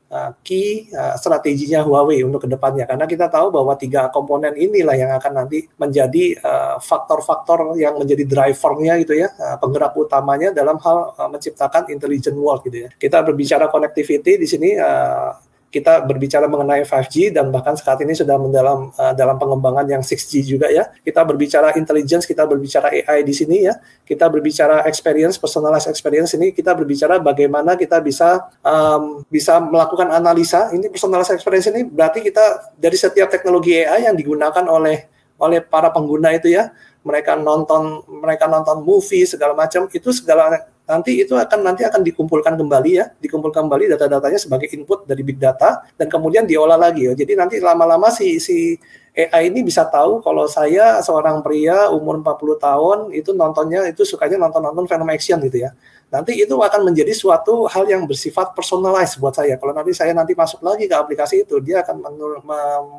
key uh, strateginya Huawei untuk ke depannya karena kita tahu bahwa tiga komponen inilah yang akan nanti menjadi uh, faktor-faktor yang menjadi drivernya gitu ya penggerak utamanya dalam hal menciptakan intelligent world gitu ya. Kita berbicara connectivity di sini kita berbicara mengenai 5G dan bahkan saat ini sudah mendalam uh, dalam pengembangan yang 6G juga ya. Kita berbicara intelligence, kita berbicara AI di sini ya. Kita berbicara experience, personalized experience ini kita berbicara bagaimana kita bisa um, bisa melakukan analisa. Ini personalized experience ini berarti kita dari setiap teknologi AI yang digunakan oleh oleh para pengguna itu ya mereka nonton mereka nonton movie segala macam itu segala nanti itu akan nanti akan dikumpulkan kembali ya dikumpulkan kembali data-datanya sebagai input dari big data dan kemudian diolah lagi ya jadi nanti lama-lama si si AI ini bisa tahu kalau saya seorang pria umur 40 tahun itu nontonnya itu sukanya nonton-nonton film action gitu ya. Nanti itu akan menjadi suatu hal yang bersifat personalized buat saya. Kalau nanti saya nanti masuk lagi ke aplikasi itu, dia akan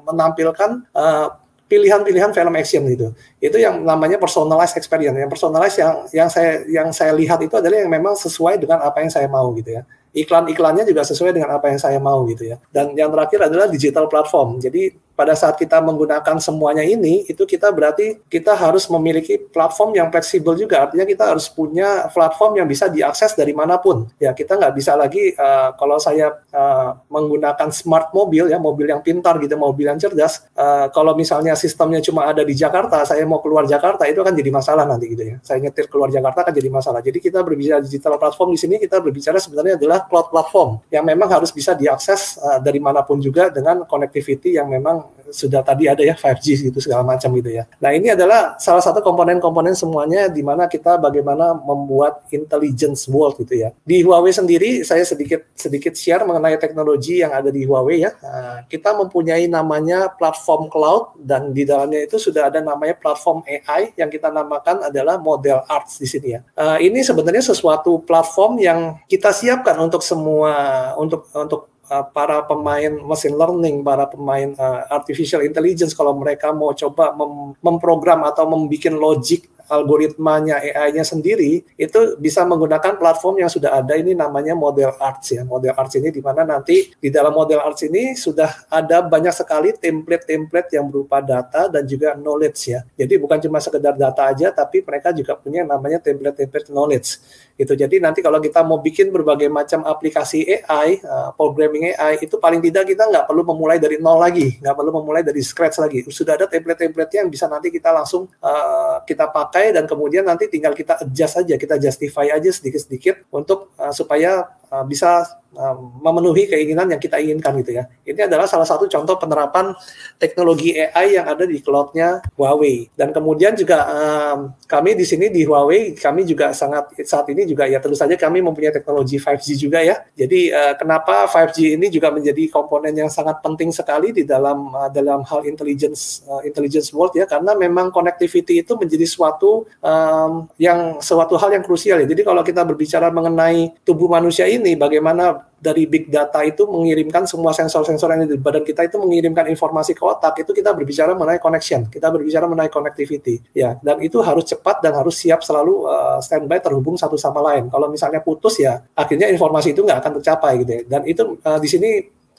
menampilkan uh, pilihan-pilihan film action gitu. Itu yang namanya personalized experience. Yang personalized yang yang saya yang saya lihat itu adalah yang memang sesuai dengan apa yang saya mau gitu ya iklan-iklannya juga sesuai dengan apa yang saya mau gitu ya. Dan yang terakhir adalah digital platform. Jadi pada saat kita menggunakan semuanya ini, itu kita berarti kita harus memiliki platform yang fleksibel juga. Artinya kita harus punya platform yang bisa diakses dari mana pun. Ya kita nggak bisa lagi uh, kalau saya uh, menggunakan smart mobil ya mobil yang pintar gitu, mobil yang cerdas. Uh, kalau misalnya sistemnya cuma ada di Jakarta, saya mau keluar Jakarta itu akan jadi masalah nanti gitu ya. Saya nyetir keluar Jakarta akan jadi masalah. Jadi kita berbicara digital platform di sini kita berbicara sebenarnya adalah cloud platform yang memang harus bisa diakses uh, dari mana pun juga dengan connectivity yang memang sudah tadi ada ya 5G gitu segala macam gitu ya. Nah ini adalah salah satu komponen-komponen semuanya di mana kita bagaimana membuat intelligence world gitu ya. Di Huawei sendiri saya sedikit sedikit share mengenai teknologi yang ada di Huawei ya. Uh, kita mempunyai namanya platform cloud dan di dalamnya itu sudah ada namanya platform AI yang kita namakan adalah model arts di sini ya. Uh, ini sebenarnya sesuatu platform yang kita siapkan untuk semua untuk untuk uh, para pemain machine learning, para pemain uh, artificial intelligence kalau mereka mau coba mem memprogram atau membuat logik algoritmanya AI-nya sendiri itu bisa menggunakan platform yang sudah ada ini namanya model arts ya. Model arts ini di mana nanti di dalam model arts ini sudah ada banyak sekali template-template yang berupa data dan juga knowledge ya. Jadi bukan cuma sekedar data aja tapi mereka juga punya namanya template-template knowledge. Gitu. Jadi nanti kalau kita mau bikin berbagai macam aplikasi AI, uh, programming AI itu paling tidak kita nggak perlu memulai dari nol lagi, nggak perlu memulai dari scratch lagi. Sudah ada template-template yang bisa nanti kita langsung uh, kita pakai pakai dan kemudian nanti tinggal kita adjust saja, kita justify aja sedikit-sedikit untuk uh, supaya uh, bisa Um, memenuhi keinginan yang kita inginkan gitu ya. Ini adalah salah satu contoh penerapan teknologi AI yang ada di cloudnya Huawei. Dan kemudian juga um, kami di sini di Huawei kami juga sangat saat ini juga ya tentu saja kami mempunyai teknologi 5G juga ya. Jadi uh, kenapa 5G ini juga menjadi komponen yang sangat penting sekali di dalam uh, dalam hal intelligence uh, intelligence world ya karena memang connectivity itu menjadi suatu um, yang suatu hal yang krusial ya. Jadi kalau kita berbicara mengenai tubuh manusia bagaimana dari big data itu mengirimkan semua sensor-sensor yang di badan kita itu mengirimkan informasi ke otak itu kita berbicara mengenai connection kita berbicara mengenai connectivity ya. Dan itu harus cepat dan harus siap selalu uh, standby terhubung satu sama lain. Kalau misalnya putus ya akhirnya informasi itu nggak akan tercapai gitu ya. Dan itu uh, di sini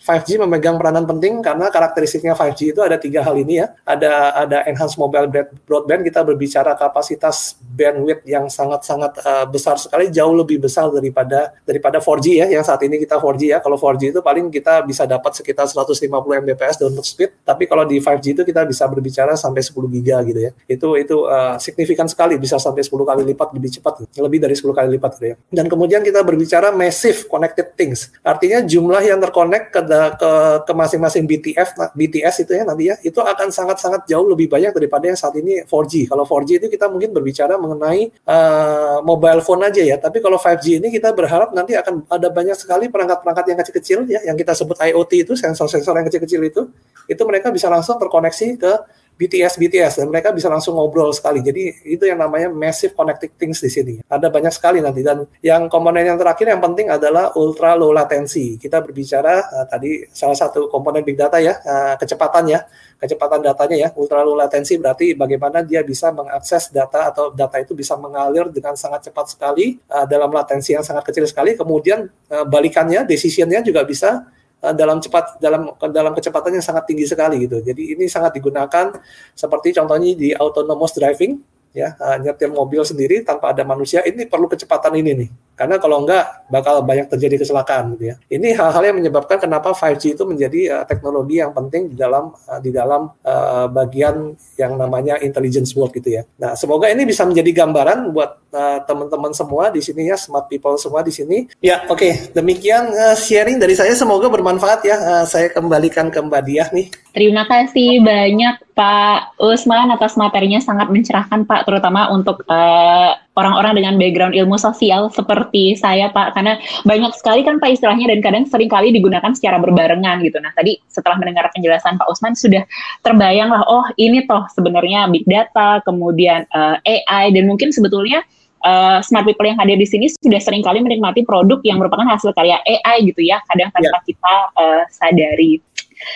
5G memegang peranan penting karena karakteristiknya 5G itu ada tiga hal ini ya. Ada ada enhanced mobile broadband kita berbicara kapasitas bandwidth yang sangat-sangat uh, besar sekali jauh lebih besar daripada daripada 4G ya yang saat ini kita 4G ya. Kalau 4G itu paling kita bisa dapat sekitar 150 Mbps download speed, tapi kalau di 5G itu kita bisa berbicara sampai 10 giga gitu ya. Itu itu uh, signifikan sekali bisa sampai 10 kali lipat lebih cepat, lebih dari 10 kali lipat gitu ya. Dan kemudian kita berbicara massive connected things. Artinya jumlah yang terkonek ke ke ke masing-masing BTF BTS itu ya nanti ya itu akan sangat-sangat jauh lebih banyak daripada yang saat ini 4G. Kalau 4G itu kita mungkin berbicara mengenai uh, mobile phone aja ya, tapi kalau 5G ini kita berharap nanti akan ada banyak sekali perangkat-perangkat yang kecil-kecil ya yang kita sebut IoT itu sensor-sensor yang kecil-kecil itu itu mereka bisa langsung terkoneksi ke BTS BTS dan mereka bisa langsung ngobrol sekali. Jadi itu yang namanya massive connected things di sini. Ada banyak sekali nanti dan yang komponen yang terakhir yang penting adalah ultra low latency. Kita berbicara uh, tadi salah satu komponen big data ya, uh, kecepatan ya. Kecepatan datanya ya, ultra low latency berarti bagaimana dia bisa mengakses data atau data itu bisa mengalir dengan sangat cepat sekali uh, dalam latensi yang sangat kecil sekali. Kemudian uh, balikannya, decisionnya juga bisa dalam cepat dalam dalam kecepatan sangat tinggi sekali gitu. Jadi ini sangat digunakan seperti contohnya di autonomous driving ya uh, nyetir mobil sendiri tanpa ada manusia ini perlu kecepatan ini nih karena kalau enggak bakal banyak terjadi kecelakaan gitu ya. Ini hal-hal yang menyebabkan kenapa 5G itu menjadi uh, teknologi yang penting di dalam uh, di dalam uh, bagian yang namanya intelligence world gitu ya. Nah, semoga ini bisa menjadi gambaran buat uh, teman-teman semua di sini ya, smart people semua di sini. Ya, oke, okay. demikian uh, sharing dari saya semoga bermanfaat ya. Uh, saya kembalikan ke Mbak Diah nih. Terima kasih banyak Pak Usman atas materinya sangat mencerahkan Pak, terutama untuk uh, orang-orang dengan background ilmu sosial seperti saya Pak karena banyak sekali kan Pak istilahnya dan kadang sering kali digunakan secara berbarengan gitu. Nah tadi setelah mendengar penjelasan Pak Usman sudah terbayang lah oh ini toh sebenarnya big data kemudian uh, eh, AI dan mungkin sebetulnya uh, smart people yang hadir di sini sudah sering kali menikmati produk yang merupakan hasil karya AI gitu ya kadang tanpa yeah. kita uh, sadari.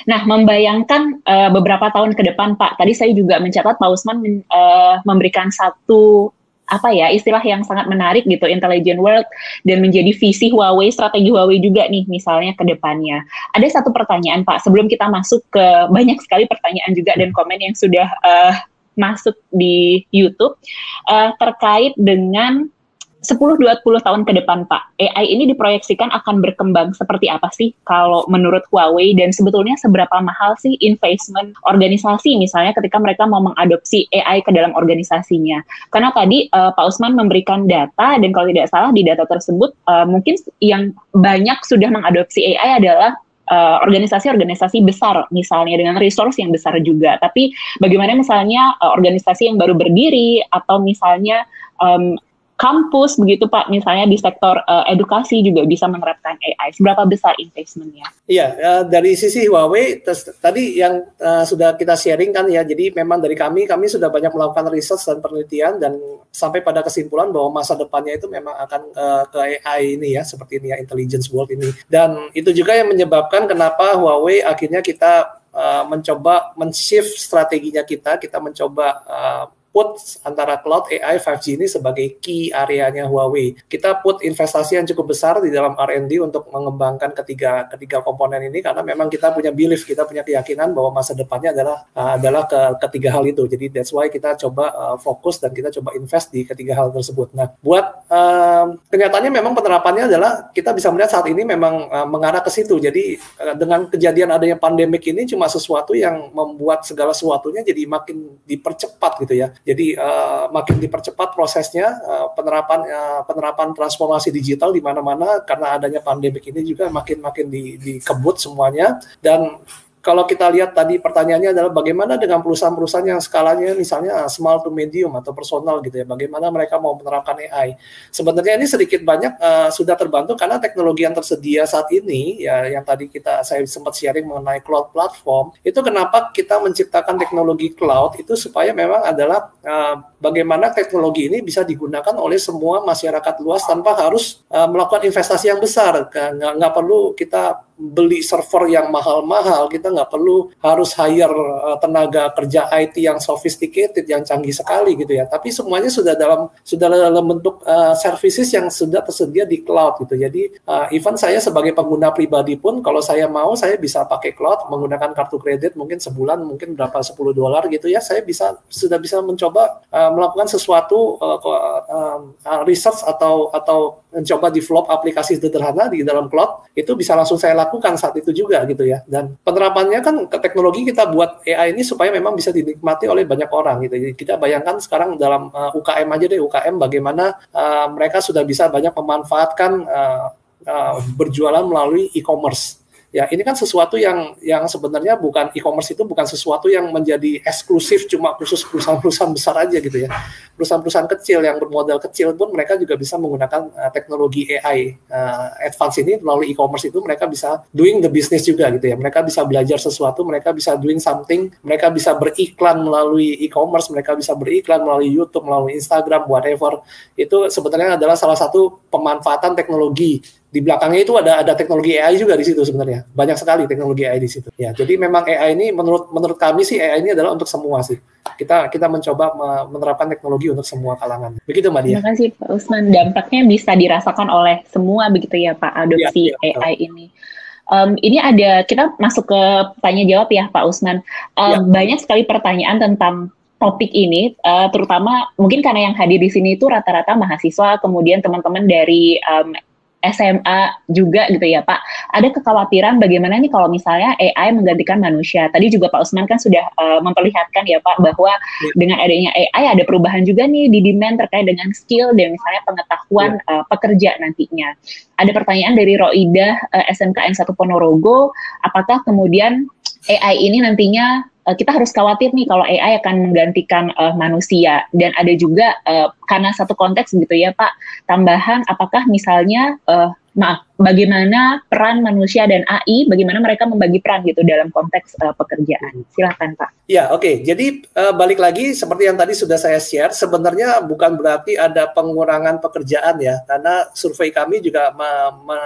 Nah, membayangkan uh, beberapa tahun ke depan, Pak, tadi saya juga mencatat Pak Usman uh, memberikan satu apa ya istilah yang sangat menarik gitu intelligent world dan menjadi visi Huawei strategi Huawei juga nih misalnya ke depannya. Ada satu pertanyaan Pak sebelum kita masuk ke banyak sekali pertanyaan juga dan komen yang sudah uh, masuk di YouTube uh, terkait dengan 10-20 tahun ke depan Pak, AI ini diproyeksikan akan berkembang seperti apa sih kalau menurut Huawei dan sebetulnya seberapa mahal sih investment organisasi misalnya ketika mereka mau mengadopsi AI ke dalam organisasinya. Karena tadi uh, Pak Usman memberikan data dan kalau tidak salah di data tersebut uh, mungkin yang banyak sudah mengadopsi AI adalah eh, organisasi-organisasi uh, besar misalnya dengan resource yang besar juga. Tapi bagaimana misalnya uh, organisasi yang baru berdiri atau misalnya kampus begitu Pak, misalnya di sektor uh, edukasi juga bisa menerapkan AI. Seberapa besar investmentnya? Iya, uh, dari sisi Huawei tes, tadi yang uh, sudah kita sharing kan ya, jadi memang dari kami kami sudah banyak melakukan research dan penelitian dan sampai pada kesimpulan bahwa masa depannya itu memang akan uh, ke AI ini ya, seperti ini ya intelligence world ini. Dan itu juga yang menyebabkan kenapa Huawei akhirnya kita uh, mencoba men-shift strateginya kita, kita mencoba uh, put antara cloud AI 5G ini sebagai key areanya Huawei. Kita put investasi yang cukup besar di dalam R&D untuk mengembangkan ketiga ketiga komponen ini karena memang kita punya belief, kita punya keyakinan bahwa masa depannya adalah uh, adalah ke ketiga hal itu. Jadi that's why kita coba uh, fokus dan kita coba invest di ketiga hal tersebut. Nah, buat uh, kenyataannya memang penerapannya adalah kita bisa melihat saat ini memang uh, mengarah ke situ. Jadi uh, dengan kejadian adanya pandemik ini cuma sesuatu yang membuat segala sesuatunya jadi makin dipercepat gitu ya jadi uh, makin dipercepat prosesnya uh, penerapan uh, penerapan transformasi digital di mana-mana karena adanya pandemi ini juga makin makin di, dikebut semuanya. Dan kalau kita lihat tadi pertanyaannya adalah bagaimana dengan perusahaan-perusahaan yang skalanya misalnya small to medium atau personal gitu ya, bagaimana mereka mau menerapkan AI. Sebenarnya ini sedikit banyak uh, sudah terbantu karena teknologi yang tersedia saat ini ya yang tadi kita saya sempat sharing mengenai cloud platform itu kenapa kita menciptakan teknologi cloud itu supaya memang adalah uh, bagaimana teknologi ini bisa digunakan oleh semua masyarakat luas tanpa harus uh, melakukan investasi yang besar. Nggak perlu kita beli server yang mahal-mahal, kita nggak perlu harus hire uh, tenaga kerja IT yang sophisticated, yang canggih sekali gitu ya. Tapi semuanya sudah dalam sudah dalam bentuk uh, services yang sudah tersedia di cloud gitu. Jadi uh, even saya sebagai pengguna pribadi pun kalau saya mau saya bisa pakai cloud menggunakan kartu kredit mungkin sebulan mungkin berapa 10 dolar gitu ya. Saya bisa sudah bisa mencoba uh, melakukan sesuatu uh, research atau atau mencoba develop aplikasi sederhana di dalam cloud itu bisa langsung saya lakukan saat itu juga gitu ya. Dan penerapannya kan ke teknologi kita buat AI ini supaya memang bisa dinikmati oleh banyak orang gitu. Jadi kita bayangkan sekarang dalam uh, UKM aja deh UKM bagaimana uh, mereka sudah bisa banyak memanfaatkan uh, uh, berjualan melalui e-commerce ya ini kan sesuatu yang yang sebenarnya bukan e-commerce itu bukan sesuatu yang menjadi eksklusif cuma khusus perusahaan-perusahaan besar aja gitu ya. Perusahaan-perusahaan kecil yang bermodal kecil pun mereka juga bisa menggunakan uh, teknologi AI uh, eh, advance ini melalui e-commerce itu mereka bisa doing the business juga gitu ya. Mereka bisa belajar sesuatu, mereka bisa doing something, mereka bisa beriklan melalui e-commerce, mereka bisa beriklan melalui YouTube, melalui Instagram, whatever. Itu sebenarnya adalah salah satu pemanfaatan teknologi di belakangnya itu ada ada teknologi AI juga di situ sebenarnya. Banyak sekali teknologi AI di situ. Ya jadi memang AI ini menurut menurut kami sih AI ini adalah untuk semua sih. Kita kita mencoba menerapkan teknologi untuk semua kalangan. Begitu mbak Dia. Terima kasih Pak Usman. Dampaknya bisa dirasakan oleh semua begitu ya Pak adopsi ya, ya, AI ini. Um, ini ada kita masuk ke tanya jawab ya Pak Usman. Um, ya. banyak sekali pertanyaan tentang topik ini, uh, terutama mungkin karena yang hadir di sini itu rata-rata mahasiswa, kemudian teman-teman dari um, SMA juga gitu ya Pak. Ada kekhawatiran bagaimana nih kalau misalnya AI menggantikan manusia. Tadi juga Pak Usman kan sudah uh, memperlihatkan ya Pak bahwa ya. dengan adanya AI ada perubahan juga nih di demand terkait dengan skill dan misalnya pengetahuan ya. uh, pekerja nantinya. Ada pertanyaan dari Roida uh, SMKN 1 Ponorogo, apakah kemudian AI ini nantinya uh, kita harus khawatir nih kalau AI akan menggantikan uh, manusia. Dan ada juga uh, karena satu konteks gitu ya Pak tambahan apakah misalnya uh, maaf bagaimana peran manusia dan AI, bagaimana mereka membagi peran gitu dalam konteks uh, pekerjaan. Silakan Pak. Ya oke, okay. jadi uh, balik lagi seperti yang tadi sudah saya share, sebenarnya bukan berarti ada pengurangan pekerjaan ya, karena survei kami juga me me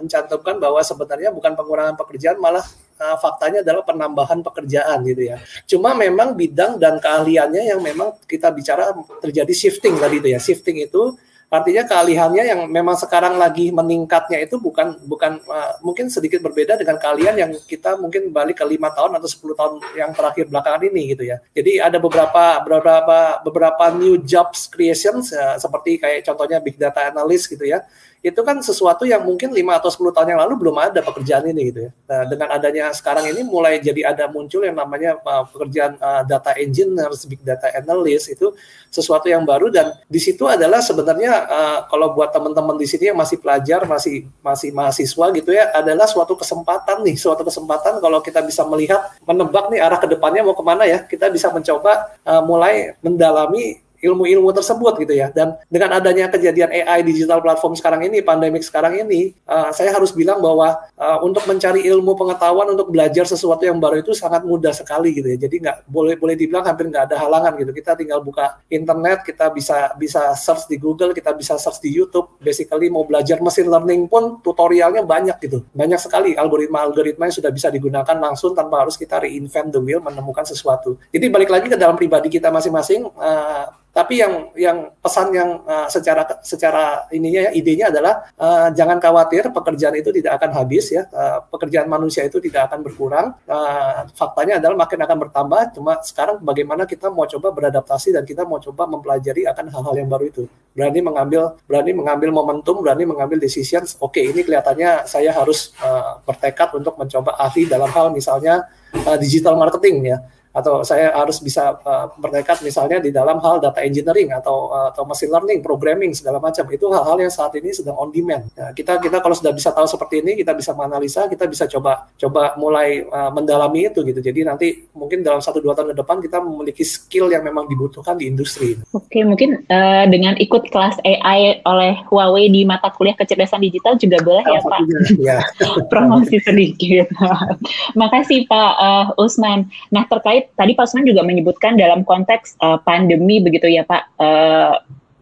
mencantumkan bahwa sebenarnya bukan pengurangan pekerjaan, malah uh, faktanya adalah penambahan pekerjaan gitu ya. Cuma memang bidang dan keahliannya yang memang kita bicara terjadi shifting tadi itu ya, shifting itu Artinya keahliannya yang memang sekarang lagi meningkatnya itu bukan bukan uh, mungkin sedikit berbeda dengan kalian yang kita mungkin balik ke lima tahun atau 10 tahun yang terakhir belakangan ini gitu ya. Jadi ada beberapa beberapa beberapa new jobs creations uh, seperti kayak contohnya big data analyst gitu ya itu kan sesuatu yang mungkin 5 atau 10 tahun yang lalu belum ada pekerjaan ini gitu ya. Nah, dengan adanya sekarang ini mulai jadi ada muncul yang namanya uh, pekerjaan uh, data engineer, big data analyst itu sesuatu yang baru dan di situ adalah sebenarnya uh, kalau buat teman-teman di sini yang masih pelajar, masih masih mahasiswa gitu ya, adalah suatu kesempatan nih, suatu kesempatan kalau kita bisa melihat menebak nih arah ke depannya mau ke mana ya, kita bisa mencoba uh, mulai mendalami ilmu-ilmu tersebut gitu ya. Dan dengan adanya kejadian AI digital platform sekarang ini, pandemik sekarang ini, uh, saya harus bilang bahwa uh, untuk mencari ilmu pengetahuan untuk belajar sesuatu yang baru itu sangat mudah sekali gitu ya. Jadi nggak boleh boleh dibilang hampir nggak ada halangan gitu. Kita tinggal buka internet, kita bisa bisa search di Google, kita bisa search di YouTube. Basically mau belajar mesin learning pun tutorialnya banyak gitu. Banyak sekali algoritma-algoritma yang sudah bisa digunakan langsung tanpa harus kita reinvent the wheel menemukan sesuatu. Jadi balik lagi ke dalam pribadi kita masing-masing. Uh, tapi yang yang pesan yang uh, secara secara ininya ya idenya adalah uh, jangan khawatir pekerjaan itu tidak akan habis ya. Uh, pekerjaan manusia itu tidak akan berkurang. Uh, faktanya adalah makin akan bertambah. Cuma sekarang bagaimana kita mau coba beradaptasi dan kita mau coba mempelajari akan hal-hal yang baru itu. Berani mengambil berani mengambil momentum, berani mengambil decisions. Oke, okay, ini kelihatannya saya harus uh, bertekad untuk mencoba ahli dalam hal misalnya uh, digital marketing ya atau saya harus bisa uh, bertekad misalnya di dalam hal data engineering atau uh, atau machine learning, programming segala macam itu hal-hal yang saat ini sedang on demand. Nah, kita kita kalau sudah bisa tahu seperti ini, kita bisa menganalisa, kita bisa coba coba mulai uh, mendalami itu gitu. Jadi nanti mungkin dalam satu dua tahun ke depan kita memiliki skill yang memang dibutuhkan di industri. Oke, mungkin uh, dengan ikut kelas AI oleh Huawei di mata kuliah kecerdasan digital juga boleh ya Pak. Ya. Promosi sedikit. Makasih Pak uh, Usman. Nah terkait tadi Pak Usman juga menyebutkan dalam konteks uh, pandemi begitu ya Pak. Uh,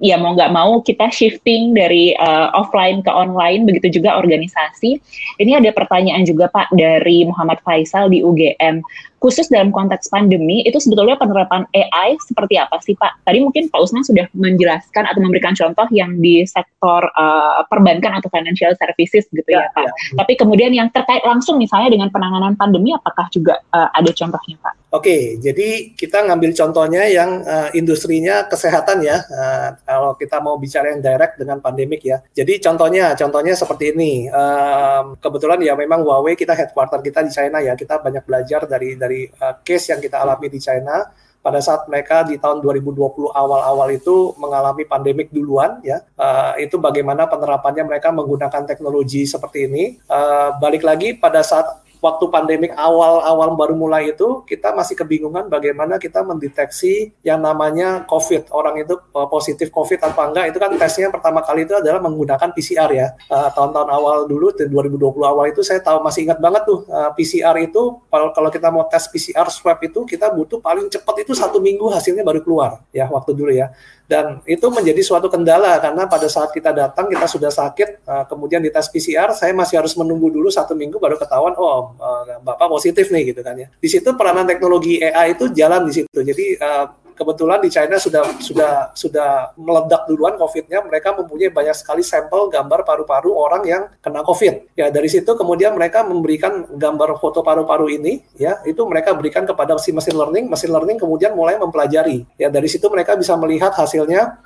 ya mau nggak mau kita shifting dari uh, offline ke online begitu juga organisasi. Ini ada pertanyaan juga Pak dari Muhammad Faisal di UGM khusus dalam konteks pandemi itu sebetulnya penerapan AI seperti apa sih Pak? Tadi mungkin Pak Usman sudah menjelaskan atau memberikan contoh yang di sektor uh, perbankan atau financial services gitu ya, ya Pak. Ya. Tapi kemudian yang terkait langsung misalnya dengan penanganan pandemi apakah juga uh, ada contohnya Pak? Oke, jadi kita ngambil contohnya yang uh, industrinya kesehatan ya. Uh, kalau kita mau bicara yang direct dengan pandemik ya. Jadi contohnya, contohnya seperti ini. Uh, kebetulan ya memang Huawei kita headquarter kita di China ya. Kita banyak belajar dari dari dari uh, case yang kita alami di China pada saat mereka di tahun 2020 awal-awal itu mengalami pandemik duluan ya uh, itu bagaimana penerapannya mereka menggunakan teknologi seperti ini. Uh, balik lagi pada saat waktu pandemik awal-awal baru mulai itu kita masih kebingungan bagaimana kita mendeteksi yang namanya COVID. Orang itu uh, positif COVID apa enggak itu kan tesnya pertama kali itu adalah menggunakan PCR ya. Uh, tahun-tahun awal dulu 2020 awal itu saya tahu masih ingat banget tuh uh, PCR itu kalau kita mau tes PCR swab itu kita butuh paling cepat itu satu minggu hasilnya baru keluar ya waktu dulu ya dan itu menjadi suatu kendala karena pada saat kita datang kita sudah sakit uh, kemudian di tes PCR saya masih harus menunggu dulu satu minggu baru ketahuan oh uh, bapak positif nih gitu kan ya. Di situ peranan teknologi AI itu jalan di situ. Jadi uh, kebetulan di China sudah sudah sudah meledak duluan COVID-nya. Mereka mempunyai banyak sekali sampel gambar paru-paru orang yang kena COVID. Ya dari situ kemudian mereka memberikan gambar foto paru-paru ini, ya itu mereka berikan kepada si mesin learning. Mesin learning kemudian mulai mempelajari. Ya dari situ mereka bisa melihat hasilnya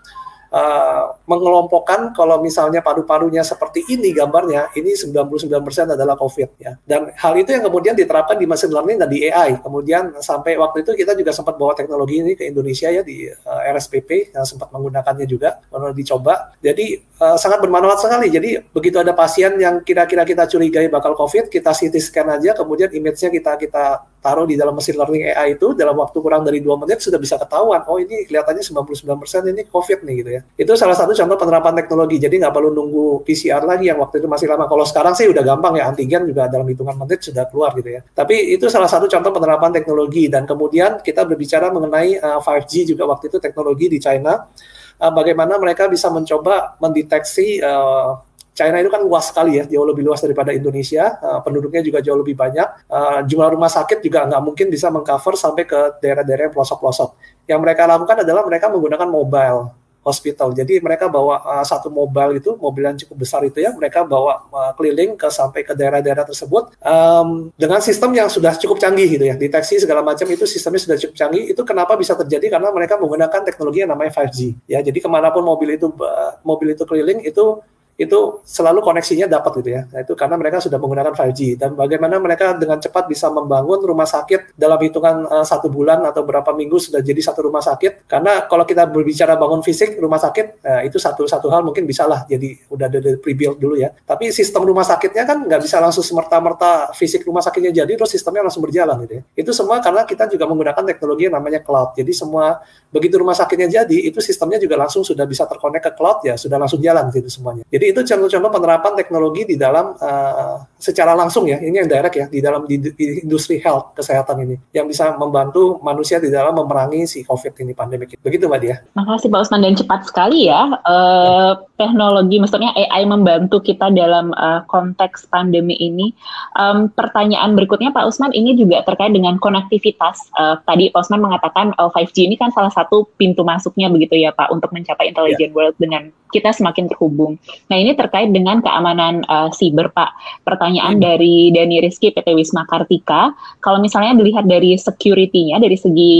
uh, mengelompokkan kalau misalnya paru-parunya seperti ini gambarnya, ini 99% adalah COVID ya. Dan hal itu yang kemudian diterapkan di machine learning dan di AI. Kemudian sampai waktu itu kita juga sempat bawa teknologi ini ke Indonesia ya di uh, eh, RSPP yang sempat menggunakannya juga, pernah dicoba. Jadi uh, sangat bermanfaat sekali. Jadi begitu ada pasien yang kira-kira kita curigai bakal COVID, kita CT scan aja, kemudian image-nya kita kita taruh di dalam mesin learning AI itu dalam waktu kurang dari dua menit sudah bisa ketahuan. Oh ini kelihatannya 99% ini COVID nih gitu ya. Itu salah satu contoh penerapan teknologi. Jadi nggak perlu nunggu PCR lagi yang waktu itu masih lama. Kalau sekarang sih udah gampang ya antigen juga dalam hitungan menit sudah keluar gitu ya. Tapi itu salah satu contoh penerapan teknologi dan kemudian kita berbicara mengenai uh, 5G juga waktu itu teknologi di China. Uh, bagaimana mereka bisa mencoba mendeteksi uh, China itu kan luas sekali ya, jauh lebih luas daripada Indonesia. Uh, penduduknya juga jauh lebih banyak. Uh, jumlah rumah sakit juga nggak mungkin bisa mengcover sampai ke daerah-daerah yang pelosok-pelosok. Yang mereka lakukan adalah mereka menggunakan mobile hospital. Jadi mereka bawa uh, satu mobil itu, mobil yang cukup besar itu ya, mereka bawa uh, keliling ke sampai ke daerah-daerah tersebut um, dengan sistem yang sudah cukup canggih gitu ya, deteksi segala macam itu sistemnya sudah cukup canggih. Itu kenapa bisa terjadi karena mereka menggunakan teknologi yang namanya 5G. Ya, jadi ke mana pun mobil itu uh, mobil itu keliling itu itu selalu koneksinya dapat gitu ya. Nah, itu karena mereka sudah menggunakan 5G dan bagaimana mereka dengan cepat bisa membangun rumah sakit dalam hitungan uh, satu bulan atau berapa minggu sudah jadi satu rumah sakit. Karena kalau kita berbicara bangun fisik rumah sakit uh, itu satu satu hal mungkin bisa lah jadi udah ada pre-build dulu ya. Tapi sistem rumah sakitnya kan nggak bisa langsung semerta-merta fisik rumah sakitnya jadi terus sistemnya langsung berjalan gitu ya. Itu semua karena kita juga menggunakan teknologi yang namanya cloud. Jadi semua begitu rumah sakitnya jadi itu sistemnya juga langsung sudah bisa terkonek ke cloud ya sudah langsung jalan gitu semuanya. Jadi itu contoh-contoh penerapan teknologi di dalam uh, secara langsung ya, ini yang direct ya di dalam di, di industri health kesehatan ini yang bisa membantu manusia di dalam memerangi si COVID ini pandemi. Begitu Mbak Dia. Makasih Pak Usman dan cepat sekali ya. Uh, ya. Teknologi, maksudnya AI membantu kita dalam uh, konteks pandemi ini. Um, pertanyaan berikutnya Pak Usman ini juga terkait dengan konektivitas. Uh, tadi Pak Usman mengatakan uh, 5G ini kan salah satu pintu masuknya begitu ya Pak untuk mencapai intelligent yeah. world dengan kita semakin terhubung. Nah ini terkait dengan keamanan uh, siber Pak. Pertanyaan hmm. dari Dani Rizky PT Wisma Kartika, kalau misalnya dilihat dari security-nya, dari segi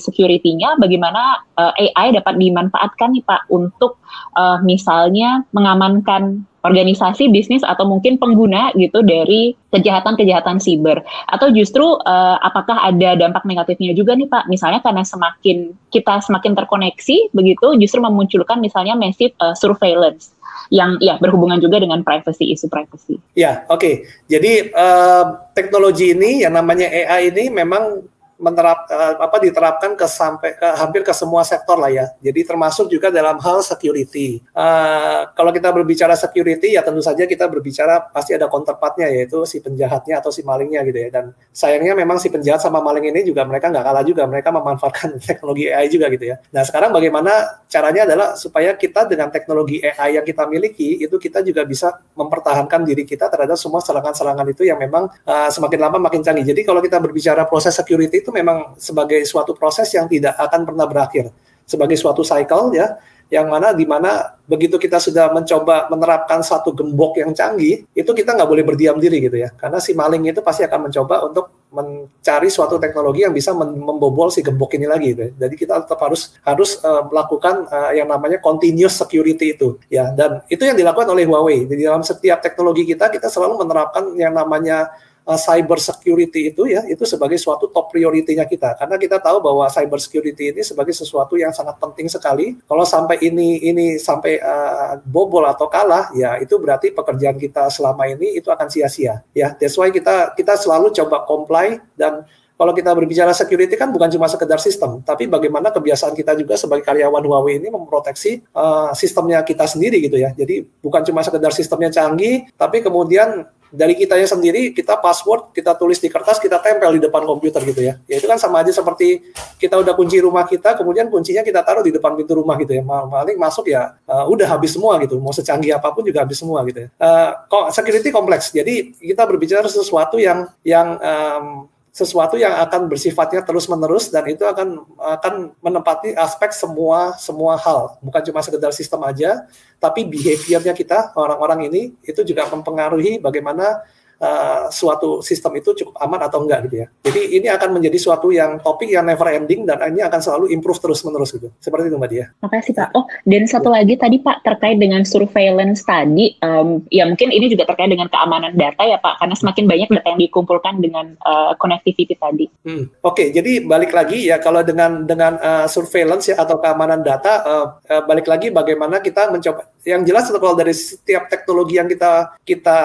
security-nya, bagaimana uh, eh, AI dapat dimanfaatkan nih Pak untuk uh, misalnya mengamankan organisasi bisnis atau mungkin pengguna gitu dari kejahatan-kejahatan siber atau justru uh, apakah ada dampak negatifnya juga nih Pak misalnya karena semakin kita semakin terkoneksi begitu justru memunculkan misalnya massive uh, surveillance yang ya berhubungan juga dengan privacy isu privacy. Ya, oke. Okay. Jadi uh, teknologi ini yang namanya AI ini memang menerap uh, apa diterapkan ke sampai ke hampir ke semua sektor lah ya. Jadi termasuk juga dalam hal security. Uh, kalau kita berbicara security ya tentu saja kita berbicara pasti ada counterpartnya yaitu si penjahatnya atau si malingnya gitu ya. Dan sayangnya memang si penjahat sama maling ini juga mereka nggak kalah juga. Mereka memanfaatkan teknologi AI juga gitu ya. Nah sekarang bagaimana caranya adalah supaya kita dengan teknologi AI yang kita miliki itu kita juga bisa mempertahankan diri kita terhadap semua serangan-serangan itu yang memang uh, semakin lama makin canggih. Jadi kalau kita berbicara proses security itu memang sebagai suatu proses yang tidak akan pernah berakhir sebagai suatu cycle ya yang mana di mana begitu kita sudah mencoba menerapkan satu gembok yang canggih itu kita nggak boleh berdiam diri gitu ya karena si maling itu pasti akan mencoba untuk mencari suatu teknologi yang bisa membobol si gembok ini lagi gitu. Ya. Jadi kita tetap harus harus uh, melakukan uh, yang namanya continuous security itu ya dan itu yang dilakukan oleh Huawei. Di dalam setiap teknologi kita kita selalu menerapkan yang namanya uh, cyber security itu ya itu sebagai suatu top prioritinya kita. Karena kita tahu bahwa cyber security ini sebagai sesuatu yang sangat penting sekali. Kalau sampai ini ini sampai uh, bobol atau kalah ya itu berarti pekerjaan kita selama ini itu akan sia-sia ya. That's why kita kita selalu coba comply dan kalau kita berbicara security kan bukan cuma sekedar sistem, tapi bagaimana kebiasaan kita juga sebagai karyawan Huawei ini memproteksi uh, sistemnya kita sendiri gitu ya. Jadi bukan cuma sekedar sistemnya canggih, tapi kemudian dari kitanya sendiri kita password kita tulis di kertas kita tempel di depan komputer gitu ya. Ya itu kan sama aja seperti kita udah kunci rumah kita kemudian kuncinya kita taruh di depan pintu rumah gitu ya. Paling masuk ya uh, udah habis semua gitu. Mau secanggih apa pun juga habis semua gitu ya. Uh, security kompleks. Jadi kita berbicara sesuatu yang yang um, sesuatu yang akan bersifatnya terus menerus dan itu akan akan menempati aspek semua semua hal. Bukan cuma sekedar sistem aja tapi behaviornya kita orang-orang ini itu juga mempengaruhi bagaimana uh, suatu sistem itu cukup aman atau enggak gitu ya. Jadi ini akan menjadi suatu yang topik yang never ending dan ini akan selalu improve terus menerus gitu. Seperti itu Mbak Dia. Makasih Pak. Oh dan satu ya. lagi tadi Pak terkait dengan surveillance tadi, um, ya mungkin ini juga terkait dengan keamanan data ya Pak, karena semakin banyak data yang dikumpulkan dengan uh, connectivity tadi. Hmm. Oke, okay, jadi balik lagi ya kalau dengan dengan uh, surveillance ya atau keamanan data, uh, uh, balik lagi bagaimana kita mencoba. Yang jelas kalau dari setiap teknologi yang kita kita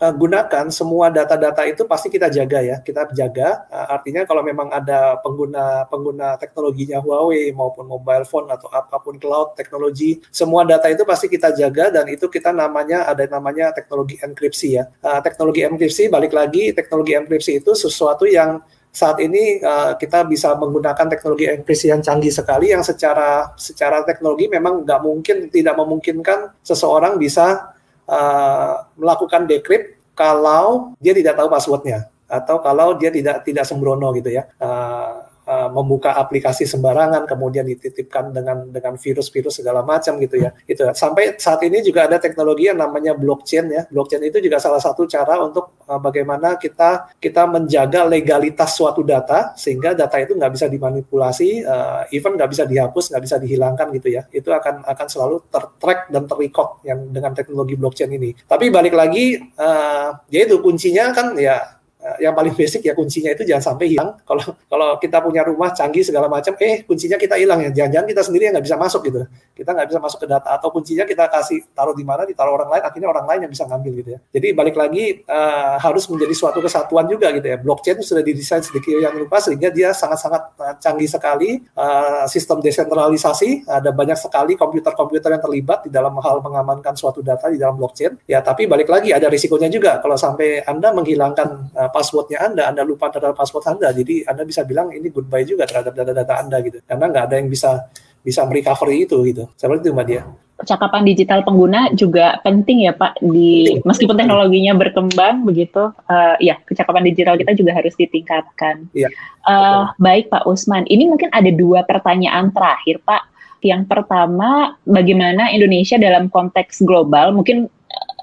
uh, gunakan semua data-data itu pasti kita jaga ya kita jaga. Uh, artinya kalau memang ada pengguna pengguna teknologinya Huawei maupun mobile phone atau apa pun cloud teknologi semua data itu pasti kita jaga dan itu kita namanya ada namanya teknologi enkripsi ya. Uh, teknologi enkripsi balik lagi teknologi enkripsi itu sesuatu yang saat ini uh, kita bisa menggunakan teknologi enkripsi yang canggih sekali yang secara secara teknologi memang nggak mungkin tidak memungkinkan seseorang bisa uh, melakukan decrypt kalau dia tidak tahu passwordnya atau kalau dia tidak tidak sembrono gitu ya. Uh, uh, membuka aplikasi sembarangan kemudian dititipkan dengan dengan virus-virus segala macam gitu ya. Itu sampai saat ini juga ada teknologi yang namanya blockchain ya. Blockchain itu juga salah satu cara untuk uh, bagaimana kita kita menjaga legalitas suatu data sehingga data itu nggak bisa dimanipulasi uh, even nggak bisa dihapus nggak bisa dihilangkan gitu ya. Itu akan akan selalu tertrack dan terrecord yang dengan teknologi blockchain ini. Tapi balik lagi uh, ya itu kuncinya kan ya Eh, yang paling basic ya kuncinya itu jangan sampai hilang. Kalau kalau kita punya rumah canggih segala macam, eh kuncinya kita hilang ya. Jangan-jangan kita sendiri yang nggak bisa masuk gitu. Kita nggak bisa masuk ke data atau kuncinya kita kasih taruh di mana, ditaruh orang lain, akhirnya orang lain yang bisa ngambil gitu ya. Jadi balik lagi uh, harus menjadi suatu kesatuan juga gitu ya. Blockchain sudah didesain sedikit yang lupa sehingga dia sangat-sangat eh, canggih sekali. Uh, sistem desentralisasi ada banyak sekali komputer-komputer yang terlibat di dalam hal mengamankan suatu data di dalam blockchain. Ya tapi balik lagi ada risikonya juga kalau sampai anda menghilangkan uh, passwordnya Anda, Anda lupa terhadap password Anda, jadi Anda bisa bilang ini goodbye juga terhadap data-data Anda gitu, karena nggak ada yang bisa bisa merecovery itu gitu. Seperti itu Mbak Dia. Percakapan digital pengguna juga penting ya Pak di meskipun teknologinya berkembang begitu, uh, ya percakapan digital kita juga harus ditingkatkan. Iya. Uh, baik Pak Usman, ini mungkin ada dua pertanyaan terakhir Pak. Yang pertama, bagaimana Indonesia dalam konteks global mungkin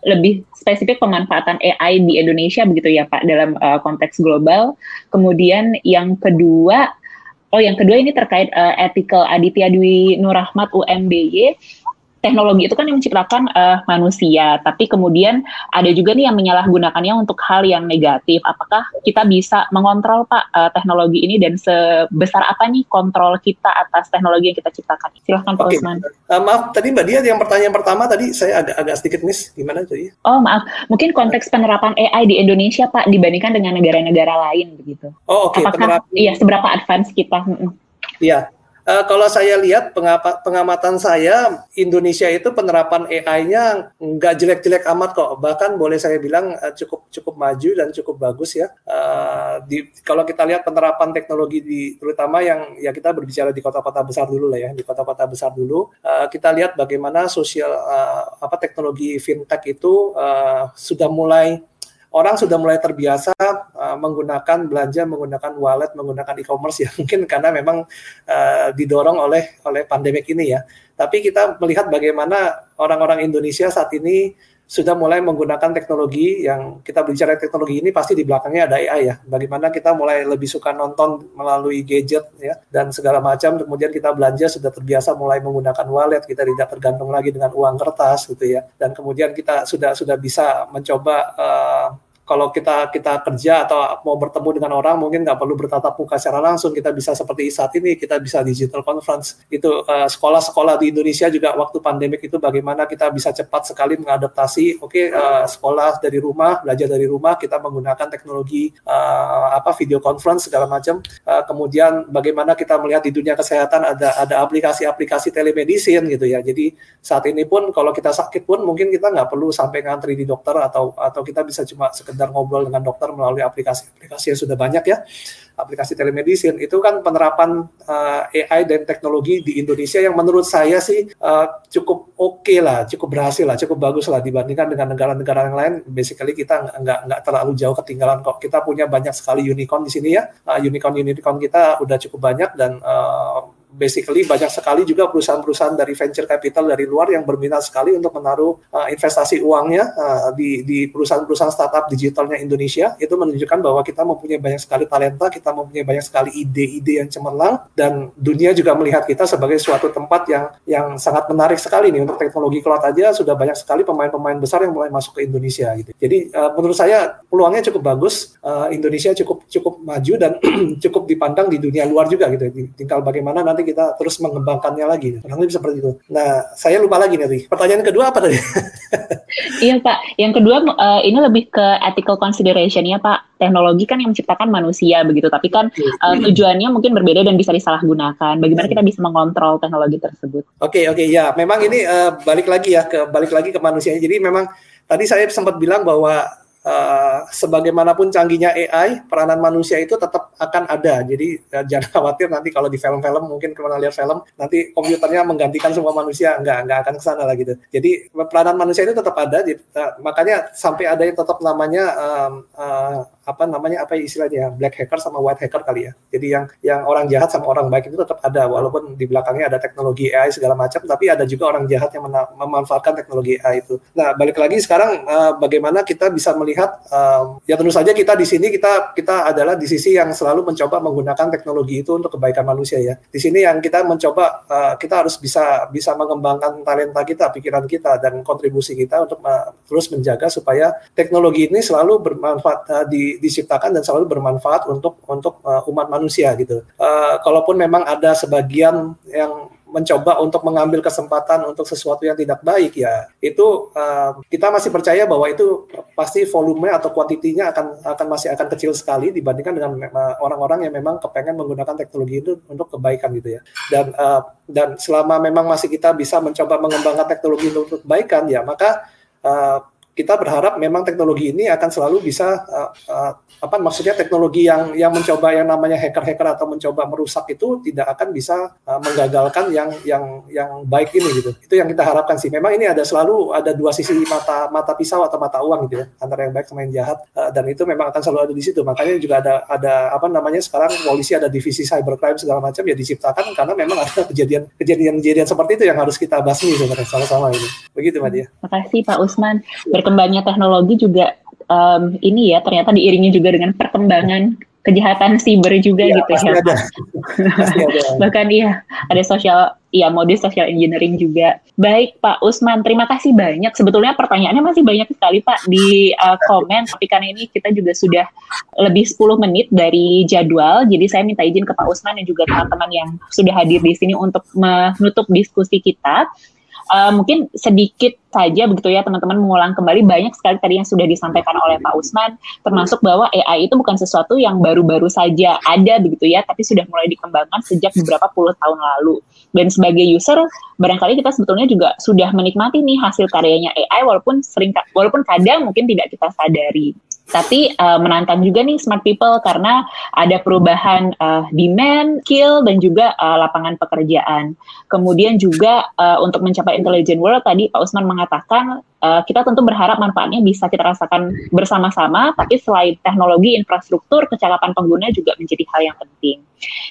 lebih spesifik pemanfaatan AI di Indonesia begitu ya Pak dalam uh, konteks global. Kemudian yang kedua, oh yang kedua ini terkait uh, ethical Aditya Dwi Nurrahmat UMBY teknologi itu kan yang menciptakan uh, manusia, tapi kemudian ada juga nih yang menyalahgunakannya untuk hal yang negatif. Apakah kita bisa mengontrol Pak uh, teknologi ini dan sebesar apa nih kontrol kita atas teknologi yang kita ciptakan? Silahkan Pak okay. Usman. Uh, maaf, tadi Mbak Dia yang pertanyaan pertama tadi saya agak agak sedikit miss. Gimana tadi? Oh maaf, mungkin konteks penerapan AI di Indonesia Pak dibandingkan dengan negara-negara lain begitu. Oh oke. Okay. Apakah penerapan... iya seberapa advance kita? Iya, Uh, kalau saya lihat pengamatan saya Indonesia itu penerapan AI-nya nggak jelek-jelek amat kok. Bahkan boleh saya bilang uh, cukup cukup maju dan cukup bagus ya. Uh, di, kalau kita lihat penerapan teknologi di terutama yang ya kita berbicara di kota-kota besar dulu lah ya di kota-kota besar dulu. Uh, kita lihat bagaimana sosial uh, apa teknologi fintech itu uh, sudah mulai orang sudah mulai terbiasa uh, menggunakan belanja menggunakan wallet menggunakan e-commerce ya mungkin karena memang uh, didorong oleh oleh pandemik ini ya. Tapi kita melihat bagaimana orang-orang Indonesia saat ini sudah mulai menggunakan teknologi yang kita bicara teknologi ini pasti di belakangnya ada AI ya. Bagaimana kita mulai lebih suka nonton melalui gadget ya dan segala macam. Kemudian kita belanja sudah terbiasa mulai menggunakan wallet, kita tidak tergantung lagi dengan uang kertas gitu ya. Dan kemudian kita sudah sudah bisa mencoba uh, kalau kita kita kerja atau mau bertemu dengan orang mungkin nggak perlu bertatap muka secara langsung. Kita bisa seperti saat ini kita bisa digital conference. Itu sekolah sekolah-sekolah di Indonesia juga waktu pandemik itu bagaimana kita bisa cepat sekali mengadaptasi. Oke okay, uh, sekolah dari rumah belajar dari rumah kita menggunakan teknologi uh, apa video conference segala macam. Uh, kemudian bagaimana kita melihat di dunia kesehatan ada ada aplikasi-aplikasi telemedicine gitu ya. Jadi saat ini pun kalau kita sakit pun mungkin kita nggak perlu sampai ngantri di dokter atau atau kita bisa cuma sekedar sekedar ngobrol dengan dokter melalui aplikasi-aplikasi yang sudah banyak ya, aplikasi telemedicine itu kan penerapan uh, eh, AI dan teknologi di Indonesia yang menurut saya sih uh, cukup oke okay lah, cukup berhasil lah, cukup bagus lah dibandingkan dengan negara-negara yang lain. Basically kita nggak nggak terlalu jauh ketinggalan kok. Kita punya banyak sekali unicorn di sini ya, uh, unicorn unicorn kita udah cukup banyak dan uh, basically banyak sekali juga perusahaan-perusahaan dari venture capital dari luar yang berminat sekali untuk menaruh uh, investasi uangnya uh, di di perusahaan-perusahaan startup digitalnya Indonesia itu menunjukkan bahwa kita mempunyai banyak sekali talenta, kita mempunyai banyak sekali ide-ide yang cemerlang dan dunia juga melihat kita sebagai suatu tempat yang yang sangat menarik sekali nih untuk teknologi cloud aja sudah banyak sekali pemain-pemain besar yang mulai masuk ke Indonesia gitu. Jadi uh, menurut saya peluangnya cukup bagus, uh, Indonesia cukup cukup maju dan cukup dipandang di dunia luar juga gitu. Tinggal bagaimana nanti kita terus mengembangkannya lagi. Kurang lebih seperti itu. Nah, saya lupa lagi nih. Pertanyaan kedua apa tadi? iya Pak. Yang kedua uh, ini lebih ke ethical consideration ya Pak. Teknologi kan yang menciptakan manusia begitu, tapi kan uh, tujuannya mungkin berbeda dan bisa disalahgunakan. Bagaimana kita bisa mengontrol teknologi tersebut? Oke okay, oke okay, ya. Memang ini uh, balik lagi ya ke balik lagi ke manusianya. Jadi memang tadi saya sempat bilang bahwa uh, sebagaimanapun canggihnya AI, peranan manusia itu tetap akan ada. Jadi uh, jangan khawatir nanti kalau di film-film mungkin pernah lihat film, nanti komputernya menggantikan semua manusia, enggak, enggak akan ke sana lah gitu. Jadi peranan manusia itu tetap ada, jadi, uh, makanya sampai ada yang tetap namanya um, uh, apa namanya apa istilahnya black hacker sama white hacker kali ya. Jadi yang yang orang jahat sama orang baik itu tetap ada walaupun di belakangnya ada teknologi AI segala macam tapi ada juga orang jahat yang memanfaatkan teknologi AI itu. Nah, balik lagi sekarang uh, bagaimana kita bisa melihat uh, ya tentu saja kita di sini kita kita adalah di sisi yang selalu mencoba menggunakan teknologi itu untuk kebaikan manusia ya. Di sini yang kita mencoba uh, kita harus bisa bisa mengembangkan talenta kita, pikiran kita dan kontribusi kita untuk uh, terus menjaga supaya teknologi ini selalu bermanfaat uh, di diciptakan dan selalu bermanfaat untuk untuk uh, umat manusia gitu. Uh, kalaupun memang ada sebagian yang mencoba untuk mengambil kesempatan untuk sesuatu yang tidak baik ya itu uh, kita masih percaya bahwa itu pasti volume atau kuantitinya akan akan masih akan kecil sekali dibandingkan dengan orang-orang yang memang kepengen menggunakan teknologi itu untuk kebaikan gitu ya dan uh, dan selama memang masih kita bisa mencoba mengembangkan teknologi untuk kebaikan ya maka uh, kita berharap memang teknologi ini akan selalu bisa uh, uh, apa maksudnya teknologi yang yang mencoba yang namanya hacker-hacker atau mencoba merusak itu tidak akan bisa uh, menggagalkan yang yang yang baik ini gitu. Itu yang kita harapkan sih. Memang ini ada selalu ada dua sisi mata mata pisau atau mata uang gitu ya antara yang baik sama yang jahat uh, dan itu memang akan selalu ada di situ. Makanya juga ada ada apa namanya sekarang polisi ada divisi cybercrime segala macam ya diciptakan karena memang ada kejadian kejadian-kejadian seperti itu yang harus kita basmi sebenarnya sama-sama ini. Begitu Mbak Dia. Terima kasih Pak Usman berkembangnya teknologi juga um, ini ya ternyata diiringi juga dengan perkembangan kejahatan siber juga ya, gitu ya. Ada. ada. Bahkan iya ada sosial ya modus social engineering juga. Baik Pak Usman, terima kasih banyak. Sebetulnya pertanyaannya masih banyak sekali Pak di uh, komen, tapi karena ini kita juga sudah lebih 10 menit dari jadwal, jadi saya minta izin ke Pak Usman dan juga teman-teman yang sudah hadir di sini untuk menutup diskusi kita uh, mungkin sedikit saja begitu ya teman-teman mengulang kembali. Banyak sekali tadi yang sudah disampaikan oleh Pak Usman termasuk bahwa AI itu bukan sesuatu yang baru-baru saja ada begitu ya tapi sudah mulai dikembangkan sejak beberapa puluh tahun lalu. Dan sebagai user barangkali kita sebetulnya juga sudah menikmati nih hasil karyanya AI walaupun sering walaupun kadang mungkin tidak kita sadari tapi uh, menantang juga nih smart people karena ada perubahan uh, demand, skill dan juga uh, lapangan pekerjaan. Kemudian juga uh, untuk mencapai intelligent world tadi Pak Usman mengatakan uh, kita tentu berharap manfaatnya bisa kita rasakan bersama-sama, tapi selain teknologi, infrastruktur, kecakapan pengguna juga menjadi hal yang penting.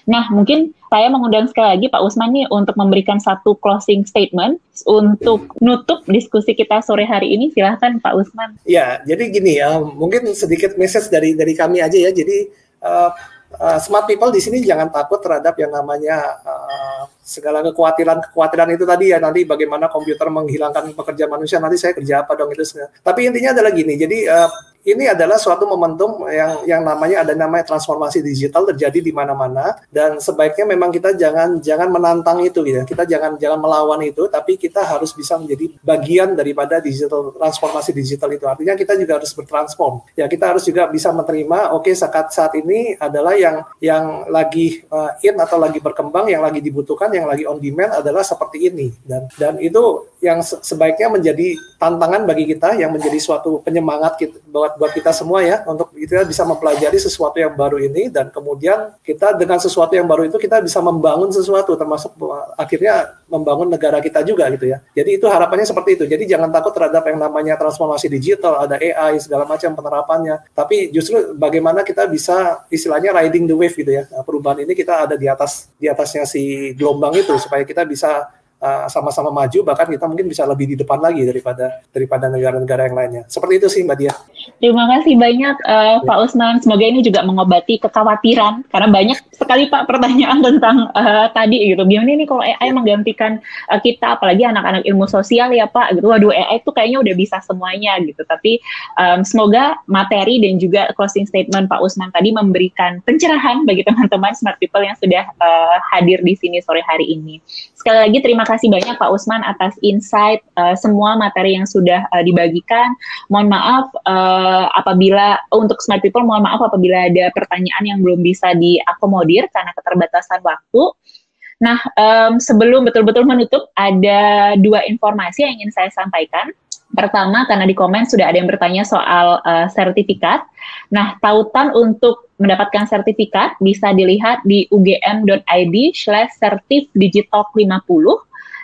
Nah, mungkin saya mengundang sekali lagi Pak Usman nih untuk memberikan satu closing statement untuk nutup diskusi kita sore hari ini. Silahkan Pak Usman. Ya, jadi gini ya, mungkin sedikit message dari dari kami aja ya. Jadi uh, uh, smart people di sini jangan takut terhadap yang namanya uh, segala kekhawatiran-kekhawatiran itu tadi ya nanti bagaimana komputer menghilangkan pekerjaan manusia nanti saya kerja apa dong itu. Tapi intinya adalah gini. Jadi uh, ini adalah suatu momentum yang yang namanya ada namanya transformasi digital terjadi di mana-mana dan sebaiknya memang kita jangan jangan menantang itu. Ya. Kita jangan jangan melawan itu tapi kita harus bisa menjadi bagian daripada digital transformasi digital itu. Artinya kita juga harus bertransform. Ya, kita harus juga bisa menerima oke okay, saat saat ini adalah yang yang lagi uh, in atau lagi berkembang, yang lagi dibutuhkan, yang lagi on demand adalah seperti ini dan dan itu yang sebaiknya menjadi tantangan bagi kita yang menjadi suatu penyemangat kita, buat buat kita semua ya untuk kita bisa mempelajari sesuatu yang baru ini dan kemudian kita dengan sesuatu yang baru itu kita bisa membangun sesuatu termasuk akhirnya membangun negara kita juga gitu ya. Jadi itu harapannya seperti itu. Jadi jangan takut terhadap yang namanya transformasi digital, ada AI segala macam penerapannya. Tapi justru bagaimana kita bisa istilahnya riding the wave gitu ya. Nah, perubahan ini kita ada di atas di atasnya si gelombang itu supaya kita bisa Uh, sama-sama uh, maju bahkan kita mungkin bisa lebih di depan lagi daripada daripada negara-negara yang lainnya. Seperti itu sih mbak Dia. Terima kasih banyak uh, Pak Usman. Semoga ini juga mengobati kekhawatiran karena banyak sekali Pak pertanyaan tentang uh, tadi gitu. Gimana ini kalau AI ya. menggantikan uh, kita? Apalagi anak-anak ilmu sosial ya Pak gitu. Waduh AI itu kayaknya udah bisa semuanya gitu. Tapi um, semoga materi dan juga closing statement Pak Usman tadi memberikan pencerahan bagi teman-teman smart people yang sudah uh, hadir di sini sore hari ini. Sekali lagi terima kasih banyak Pak Usman atas insight uh, semua materi yang sudah uh, dibagikan. Mohon maaf uh, apabila oh, untuk smart people mohon maaf apabila ada pertanyaan yang belum bisa diakomodir karena keterbatasan waktu. Nah, um, sebelum betul-betul menutup, ada dua informasi yang ingin saya sampaikan. Pertama, karena di komen sudah ada yang bertanya soal uh, sertifikat. Nah, tautan untuk mendapatkan sertifikat bisa dilihat di ugm.id slash sertif digital 50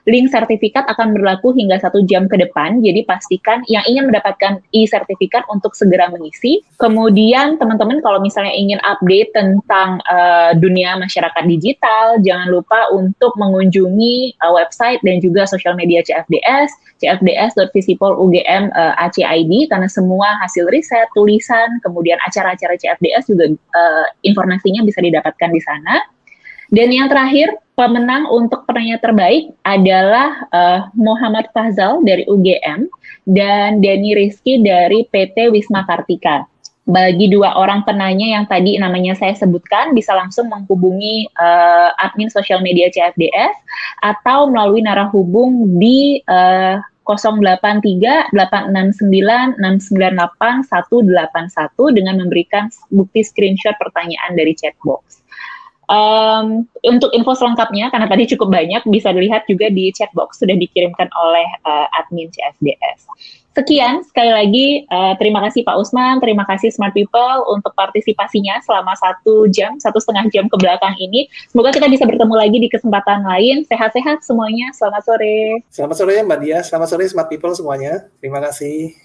Link sertifikat akan berlaku hingga satu jam ke depan, jadi pastikan yang ingin mendapatkan e-sertifikat untuk segera mengisi. Kemudian teman-teman kalau misalnya ingin update tentang uh, dunia masyarakat digital, jangan lupa untuk mengunjungi uh, website dan juga sosial media CFDS, cfds.visipolugm uh, eh, ACID, karena semua hasil riset, tulisan, kemudian acara-acara CFDS juga uh, informasinya bisa didapatkan di sana. Dan yang terakhir, pemenang untuk penanya terbaik adalah uh, Muhammad Fazal dari UGM dan Denny Rizky dari PT Wisma Kartika. Bagi dua orang penanya yang tadi namanya saya sebutkan, bisa langsung menghubungi uh, admin sosial media CFDS atau melalui narah hubung di uh, 083 869 698 181 dengan memberikan bukti screenshot pertanyaan dari chatbox. Um, untuk info selengkapnya, karena tadi cukup banyak, bisa dilihat juga di chatbox sudah dikirimkan oleh uh, admin CSDS. Sekian, sekali lagi uh, terima kasih Pak Usman, terima kasih Smart People untuk partisipasinya selama satu jam, satu setengah jam ke belakang ini. Semoga kita bisa bertemu lagi di kesempatan lain. Sehat-sehat semuanya, selamat sore. Selamat sore Mbak Dia, selamat sore Smart People semuanya. Terima kasih.